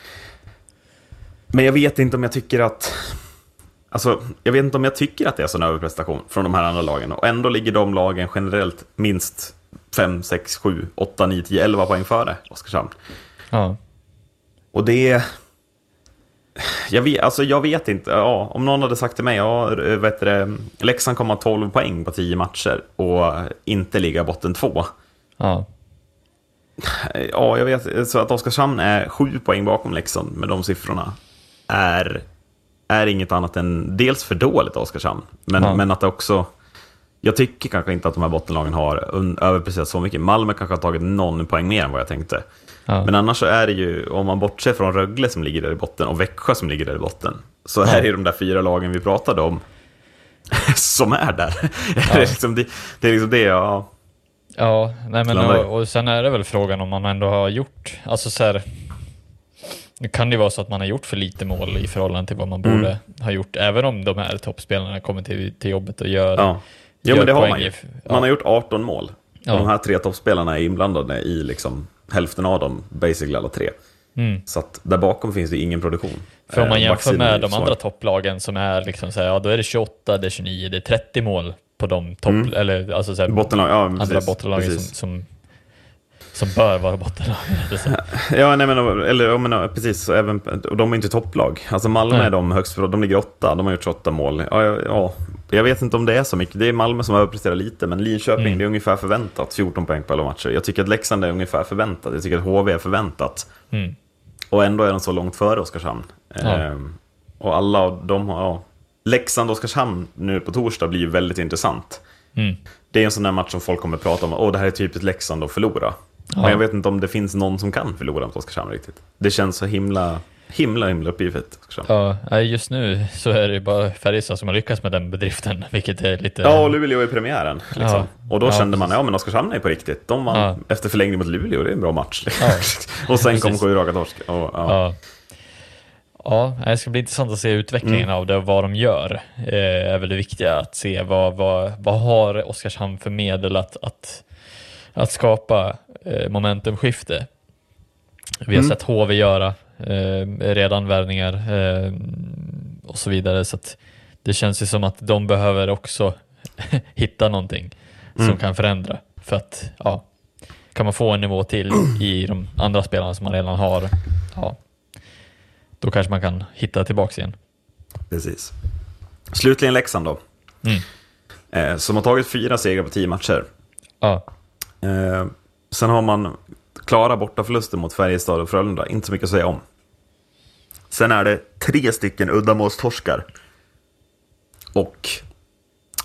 [SPEAKER 1] Men jag vet inte om jag tycker att... Alltså, jag vet inte om jag tycker att det är sån överprestation från de här andra lagen. Och ändå ligger de lagen generellt minst 5, 6, 7, 8, 9, 10, 11 poäng före Oskarshamn.
[SPEAKER 2] ja,
[SPEAKER 1] Och det... Jag vet, alltså jag vet inte. Ja, om någon hade sagt till mig, ja, vet du, det, Leksand kommer ha 12 poäng på 10 matcher och inte ligga botten två.
[SPEAKER 2] ja,
[SPEAKER 1] Ja, jag vet. Så att Oskarshamn är sju poäng bakom Leksand med de siffrorna är, är inget annat än dels för dåligt Oskarshamn, men,
[SPEAKER 2] Ja.
[SPEAKER 1] men att det också... jag tycker kanske inte att de här bottenlagen har överpresterat så mycket. Malmö kanske har tagit någon poäng mer än vad jag tänkte.
[SPEAKER 2] Ja.
[SPEAKER 1] Men annars så är det ju, om man bortser från Rögle som ligger där i botten och Växjö som ligger där i botten, så är det ju de där fyra lagen vi pratade om som är där. det, är liksom det, det är liksom det, ja.
[SPEAKER 2] Ja, nej men och, och sen är det väl frågan om man ändå har gjort, alltså så här, nu kan det vara så att man har gjort för lite mål i förhållande till vad man
[SPEAKER 1] Mm.
[SPEAKER 2] borde ha gjort, även om de här toppspelarna kommer till, till jobbet och gör,
[SPEAKER 1] ja. Jo,
[SPEAKER 2] gör
[SPEAKER 1] men det har man ju. Man har gjort 18 mål.
[SPEAKER 2] Ja.
[SPEAKER 1] Och de här tre toppspelarna är inblandade i liksom hälften av dem, basically alla tre.
[SPEAKER 2] Mm.
[SPEAKER 1] Så att där bakom finns det ingen produktion.
[SPEAKER 2] För om man
[SPEAKER 1] Eh,
[SPEAKER 2] jämför
[SPEAKER 1] är
[SPEAKER 2] med de andra topplagen som är liksom så här, ja då är det 28, det är 29, det är 30 mål på de topp,
[SPEAKER 1] Mm.
[SPEAKER 2] eller alltså så här,
[SPEAKER 1] Bottenlag, ja
[SPEAKER 2] andra
[SPEAKER 1] precis.
[SPEAKER 2] bottenlagen som,
[SPEAKER 1] precis.
[SPEAKER 2] som, som bör vara bottenlag.
[SPEAKER 1] Ja, nej, men, eller, men precis, även, och de är inte topplag. Alltså Malmö
[SPEAKER 2] Nej.
[SPEAKER 1] är de högst, de ligger åtta, de har gjort 28 mål. Ja, ja, jag vet inte om det är så mycket, det är Malmö som överpresterar lite, men Linköping,
[SPEAKER 2] Mm.
[SPEAKER 1] det är ungefär förväntat, 14 poäng på alla matcher. Jag tycker att Leksand är ungefär förväntat, jag tycker att HV är förväntat.
[SPEAKER 2] Mm.
[SPEAKER 1] Och ändå är de så långt före Oskarshamn.
[SPEAKER 2] Ja.
[SPEAKER 1] Ehm, och alla de har, ja. Leksand och Oskarshamn nu på torsdag blir ju väldigt intressant.
[SPEAKER 2] Mm.
[SPEAKER 1] Det är en sån där match som folk kommer prata om, åh det här är typiskt Leksand att förlora.
[SPEAKER 2] Ja.
[SPEAKER 1] Men jag vet inte om det finns någon som kan förlora mot Oskarshamn riktigt. Det känns så himla, himla, himla. Oskarshamn.
[SPEAKER 2] Ja, just nu så är det bara Färjestad som har lyckats med den bedriften, vilket är lite...
[SPEAKER 1] Ja, och Luleå i premiären. Liksom.
[SPEAKER 2] Ja.
[SPEAKER 1] Och då
[SPEAKER 2] Ja,
[SPEAKER 1] kände man, ja men Oskarshamn är på riktigt. De vann
[SPEAKER 2] Ja.
[SPEAKER 1] efter förlängning mot Luleå, det är en bra match. Och sen kom sju raka torsk. Och, ja.
[SPEAKER 2] Ja. Det ska bli intressant att se utvecklingen
[SPEAKER 1] Mm.
[SPEAKER 2] av det och vad de gör. Eh, är väl det viktiga att se vad, vad, vad har Oskarshamn för medel att, att, att skapa eh, momentumskifte. Vi har
[SPEAKER 1] Mm.
[SPEAKER 2] sett HV göra redan värvningar eh, och så vidare. Så det känns ju som att de behöver också hitta någonting som
[SPEAKER 1] Mm.
[SPEAKER 2] kan förändra. För att, ja, kan man få en nivå till i de andra spelarna som man redan har, ja, då kanske man kan hitta tillbaks igen.
[SPEAKER 1] Precis. Slutligen Leksand då.
[SPEAKER 2] Mm.
[SPEAKER 1] Eh, som har tagit fyra segrar på tio matcher.
[SPEAKER 2] Ja,
[SPEAKER 1] Eh, sen har man klara bortaförluster mot Färjestad och Frölunda, inte så mycket att säga om. Sen är det tre stycken uddamålstorskar. Och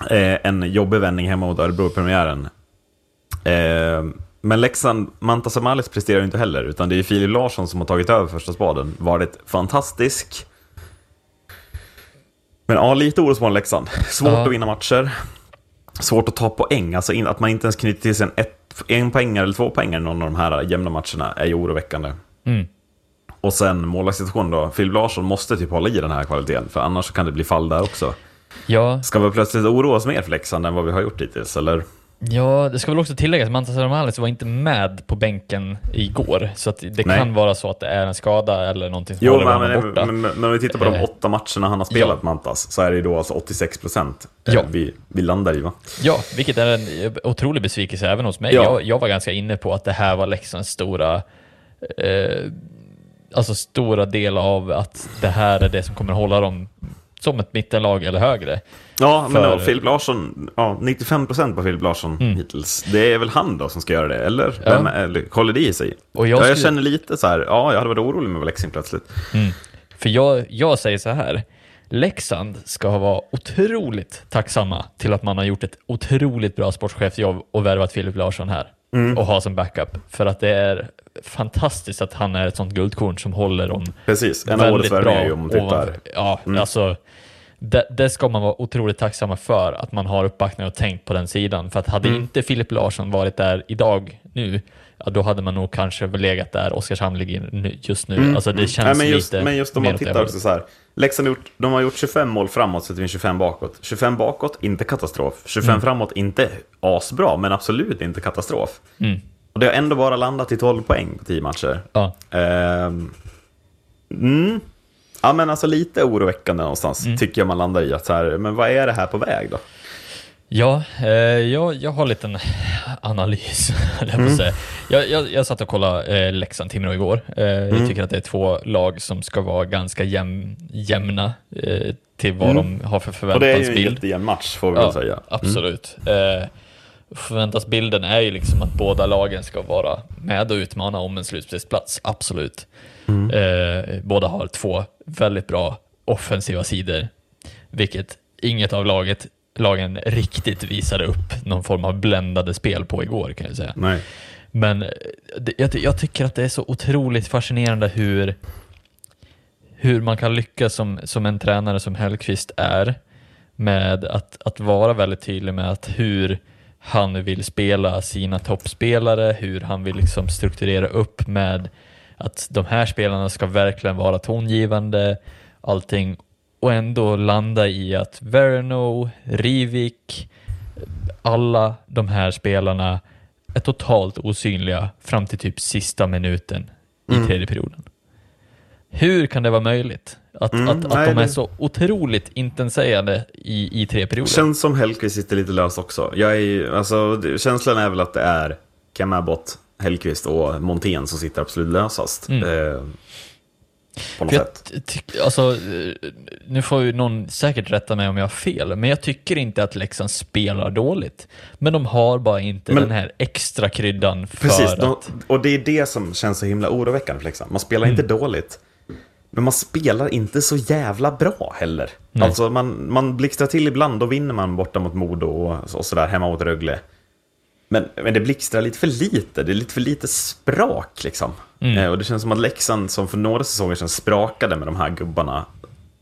[SPEAKER 1] eh, en jobbig vändning hemma mot Örebro i premiären. Eh, men Leksand, Manta Samalis presterar ju inte heller, utan det är Filip Larsson som har tagit över första spaden. Varit fantastisk. Men ja, lite orosmoln Leksand. Svårt
[SPEAKER 2] Ja.
[SPEAKER 1] att vinna matcher. Svårt att ta poäng, alltså in, att man inte ens knyter till sig en, ett, en poängare eller två poängare i någon av de här jämna matcherna är ju oroväckande.
[SPEAKER 2] mm.
[SPEAKER 1] Och sen målvaktssituationen då, Filip Larsson måste typ hålla i den här kvaliteten, för annars kan det bli fall där också.
[SPEAKER 2] ja,
[SPEAKER 1] Ska vi plötsligt oroa oss mer för Leksand än vad vi har gjort hittills, eller?
[SPEAKER 2] Ja, det ska väl också tilläggas att Mantas Ramalis var inte med på bänken igår, så det
[SPEAKER 1] Nej.
[SPEAKER 2] kan vara så att det är en skada eller någonting som
[SPEAKER 1] Jo,
[SPEAKER 2] håller
[SPEAKER 1] men,
[SPEAKER 2] honom borta.
[SPEAKER 1] men, men, men om vi tittar på de
[SPEAKER 2] Eh,
[SPEAKER 1] åtta matcherna han har spelat,
[SPEAKER 2] ja.
[SPEAKER 1] Mantas, så är det ju då alltså 86 procent
[SPEAKER 2] Ja.
[SPEAKER 1] vi, vi landar i, va?
[SPEAKER 2] Ja, vilket är en otrolig besvikelse även hos mig.
[SPEAKER 1] Ja.
[SPEAKER 2] Jag, jag var ganska inne på att det här var Leksands stora, eh, alltså stora del av att det här är det som kommer hålla dem som ett mittenlag eller högre.
[SPEAKER 1] Ja, men
[SPEAKER 2] För-
[SPEAKER 1] då, Filip Larsson, ja, 95 procent på Filip Larsson
[SPEAKER 2] Mm.
[SPEAKER 1] hittills. Det är väl han då som ska göra det, eller?
[SPEAKER 2] Ja.
[SPEAKER 1] Vem, eller håller det i sig?
[SPEAKER 2] Och
[SPEAKER 1] Jag,
[SPEAKER 2] jag,
[SPEAKER 1] ja, jag
[SPEAKER 2] skulle,
[SPEAKER 1] känner lite så här, ja, jag hade varit orolig med Leksand plötsligt.
[SPEAKER 2] mm, för jag, jag säger så här, Leksand ska vara otroligt tacksamma till att man har gjort ett otroligt bra sportchefsjobb och värvat Filip Larsson här
[SPEAKER 1] Mm.
[SPEAKER 2] och ha som backup. För att det är fantastiskt att han är ett sånt guldkorn som håller dem
[SPEAKER 1] Precis, en av årets ju om
[SPEAKER 2] ovanför. Ja,
[SPEAKER 1] Mm.
[SPEAKER 2] alltså det, det ska man vara otroligt tacksamma för, att man har uppbackning och tänkt på den sidan. För att hade
[SPEAKER 1] Mm.
[SPEAKER 2] inte Filip Larsson varit där idag, nu, ja, då hade man nog kanske legat där Oskarshamn ligger just nu.
[SPEAKER 1] Mm,
[SPEAKER 2] Alltså det
[SPEAKER 1] mm.
[SPEAKER 2] känns
[SPEAKER 1] Nej, men just,
[SPEAKER 2] lite
[SPEAKER 1] Men just om man tittar också så här. Leksand gjort, de har gjort 25 mål framåt, så det finns 25 bakåt. 25 bakåt, inte katastrof. 25
[SPEAKER 2] Mm.
[SPEAKER 1] framåt, inte asbra, men absolut inte katastrof.
[SPEAKER 2] Mm.
[SPEAKER 1] Och det har ändå bara landat i 12 poäng på 10 matcher.
[SPEAKER 2] Ja.
[SPEAKER 1] Ehm, mm. Ja, men alltså lite oroväckande någonstans,
[SPEAKER 2] Mm.
[SPEAKER 1] tycker jag man landar i. Att så här, men vad är det här på väg då?
[SPEAKER 2] Ja, eh, jag, jag har en liten analys, jag
[SPEAKER 1] Mm.
[SPEAKER 2] säga. Jag, jag, jag satt och kollade eh, Leksand-Timrå igår. Eh, Jag
[SPEAKER 1] Mm.
[SPEAKER 2] tycker att det är två lag som ska vara ganska jäm, jämna eh, till vad
[SPEAKER 1] Mm.
[SPEAKER 2] de har för
[SPEAKER 1] Och det är ju en
[SPEAKER 2] förväntansbild.
[SPEAKER 1] jättejämn match, får vi väl säga. Mm.
[SPEAKER 2] Absolut. Eh, förväntansbilden är ju liksom att båda lagen ska vara med och utmana om en slutspelsplats, absolut.
[SPEAKER 1] Mm.
[SPEAKER 2] Eh, båda har två väldigt bra offensiva sidor, vilket inget av laget lagen riktigt visade upp någon form av bländade spel på igår kan jag säga.
[SPEAKER 1] Nej.
[SPEAKER 2] Men eh, det, jag, jag tycker att det är så otroligt fascinerande hur, hur man kan lyckas som, som en tränare som Hellqvist är med att, att vara väldigt tydlig med att hur han vill spela sina toppspelare, hur han vill liksom strukturera upp med att de här spelarna ska verkligen vara tongivande, allting och ändå landa i att Verno, Rivik, alla de här spelarna är totalt osynliga fram till typ sista minuten i
[SPEAKER 1] Mm.
[SPEAKER 2] tredje perioden. Hur kan det vara möjligt? Att,
[SPEAKER 1] Mm,
[SPEAKER 2] att, att
[SPEAKER 1] nej,
[SPEAKER 2] de är
[SPEAKER 1] det-
[SPEAKER 2] så otroligt intenserande i, i tre perioder.
[SPEAKER 1] Känns som Hellkvist sitter lite lös också. Jag är, ju- alltså, känslan är väl att det är Cam Abbott, Hellkvist och Montén som sitter absolut lösast.
[SPEAKER 2] Mm.
[SPEAKER 1] Eh, på något
[SPEAKER 2] jag
[SPEAKER 1] sätt.
[SPEAKER 2] alltså, nu får ju någon säkert rätta mig om jag har fel, men jag tycker inte att Leksand spelar dåligt. Men de har bara inte
[SPEAKER 1] Men-
[SPEAKER 2] den här extra kryddan för
[SPEAKER 1] Precis,
[SPEAKER 2] att...
[SPEAKER 1] de, och det är det som känns så himla oroväckande för Leksand. Man spelar
[SPEAKER 2] Mm.
[SPEAKER 1] inte dåligt. Men man spelar inte så jävla bra heller.
[SPEAKER 2] Nej.
[SPEAKER 1] Alltså man, man blixtrar till ibland, då vinner man borta mot Modo och, och sådär hemma mot Rögle. Men, men det blixtrar lite för lite, det är lite för lite sprak liksom.
[SPEAKER 2] Mm.
[SPEAKER 1] Eh, och det känns som att Leksand, som för några säsonger sedan sprakade med de här gubbarna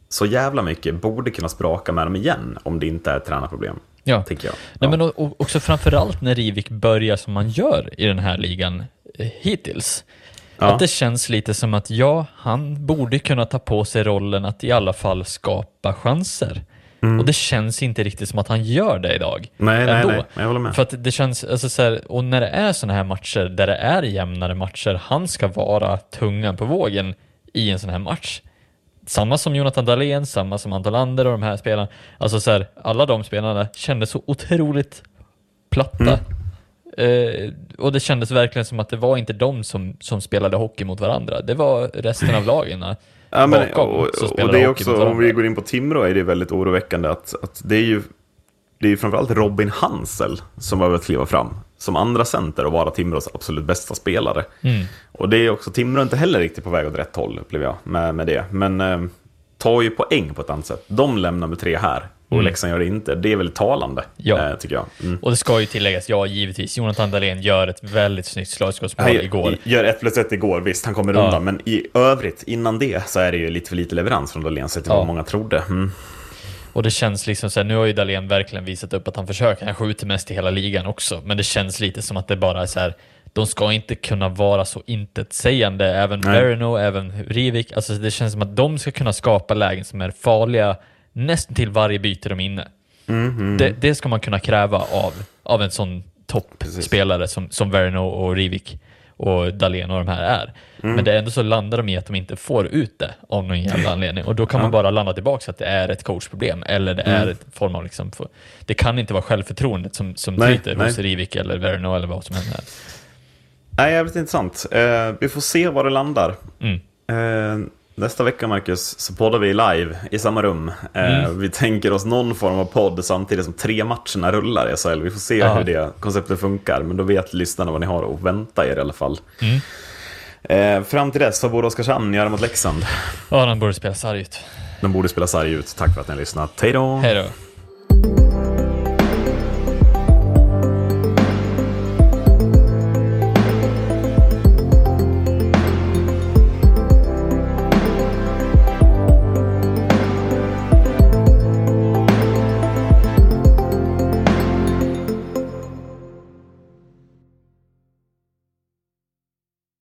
[SPEAKER 1] så jävla mycket, borde kunna spraka med dem igen om det inte är tränarproblem.
[SPEAKER 2] Ja.
[SPEAKER 1] Tänker jag.
[SPEAKER 2] Nej,
[SPEAKER 1] Ja.
[SPEAKER 2] men och, och också framförallt när Rivik börjar som man gör i den här ligan eh, hittills.
[SPEAKER 1] Ja.
[SPEAKER 2] Att det känns lite som att ja, han borde kunna ta på sig rollen att i alla fall skapa chanser.
[SPEAKER 1] Mm.
[SPEAKER 2] Och det känns inte riktigt som att han gör det idag.
[SPEAKER 1] Nej, nej,
[SPEAKER 2] ändå.
[SPEAKER 1] nej, jag håller med.
[SPEAKER 2] För att det känns, alltså så här, och när det är sådana här matcher där det är jämnare matcher, han ska vara tungan på vågen i en sån här match. Samma som Jonathan Dahlén, samma som Anton Lander och de här spelarna. Alltså så här, alla de spelarna kändes så otroligt platta. Eh, och det kändes verkligen som att det var inte de som, som spelade hockey mot varandra. Det var resten av lagen
[SPEAKER 1] Ja, men,
[SPEAKER 2] bakom
[SPEAKER 1] och,
[SPEAKER 2] som
[SPEAKER 1] och
[SPEAKER 2] spelade
[SPEAKER 1] det är också, om vi går in på Timrå är det väldigt oroväckande att, att det är ju det är ju framförallt Robin Hansel som behöver kliva fram som andra center och vara Timrås absolut bästa spelare.
[SPEAKER 2] Mm.
[SPEAKER 1] Och det är också, Timrå inte heller riktigt på väg åt rätt håll, upplever jag, med, med det. Men eh, tar ju poäng på ett annat sätt. De lämnar med tre här, och
[SPEAKER 2] Mm.
[SPEAKER 1] Leksand gör det inte. Det är väldigt talande,
[SPEAKER 2] Ja.
[SPEAKER 1] eh, tycker jag. Mm.
[SPEAKER 2] Och det ska ju tilläggas, ja givetvis, Jonathan Dahlén gör ett väldigt snyggt slagskottsmål igår.
[SPEAKER 1] gör ett plus ett igår, visst, han kommer
[SPEAKER 2] Ja.
[SPEAKER 1] undan. Men i övrigt, innan det, så är det ju lite för lite leverans från Dahlén, sett till
[SPEAKER 2] Ja.
[SPEAKER 1] vad många trodde. Mm.
[SPEAKER 2] Och det känns liksom så här, nu har ju Dahlén verkligen visat upp att han försöker, han skjuter mest i hela ligan också, men det känns lite som att det bara är så här, de ska inte kunna vara så intetsägande, även
[SPEAKER 1] Nej.
[SPEAKER 2] Även Rivik, alltså det känns som att de ska kunna skapa lägen som är farliga nästan till varje byte de är inne.
[SPEAKER 1] Mm,
[SPEAKER 2] Det, det ska man kunna kräva av, av en sån toppspelare som, som Verno och Rivik och Dahlén och de här är.
[SPEAKER 1] Mm.
[SPEAKER 2] Men det är ändå så landar de i att de inte får ut det av någon jävla anledning. Och då kan man bara landa tillbaka att det är ett coachproblem eller det
[SPEAKER 1] Mm.
[SPEAKER 2] är ett form av liksom, det kan inte vara självförtroendet som, som tryter hos Rivik eller Verno eller vad som än är.
[SPEAKER 1] Nej, jävligt intressant. Eh, vi får se var det landar.
[SPEAKER 2] Mm.
[SPEAKER 1] Eh, nästa vecka, Marcus, så poddar vi live i samma rum. Eh,
[SPEAKER 2] Mm.
[SPEAKER 1] Vi tänker oss någon form av podd samtidigt som tre matcherna rullar i SHL. Vi får se
[SPEAKER 2] Ja.
[SPEAKER 1] hur det konceptet funkar, men då vet lyssnarna vad ni har att vänta er i alla fall.
[SPEAKER 2] Mm.
[SPEAKER 1] Eh, fram till dess, vad borde Oskarshamn göra mot Leksand?
[SPEAKER 2] Ja, de borde spela sarg ut.
[SPEAKER 1] De borde spela sarg ut. Tack för att ni har lyssnat. Hej då!
[SPEAKER 2] Hej då.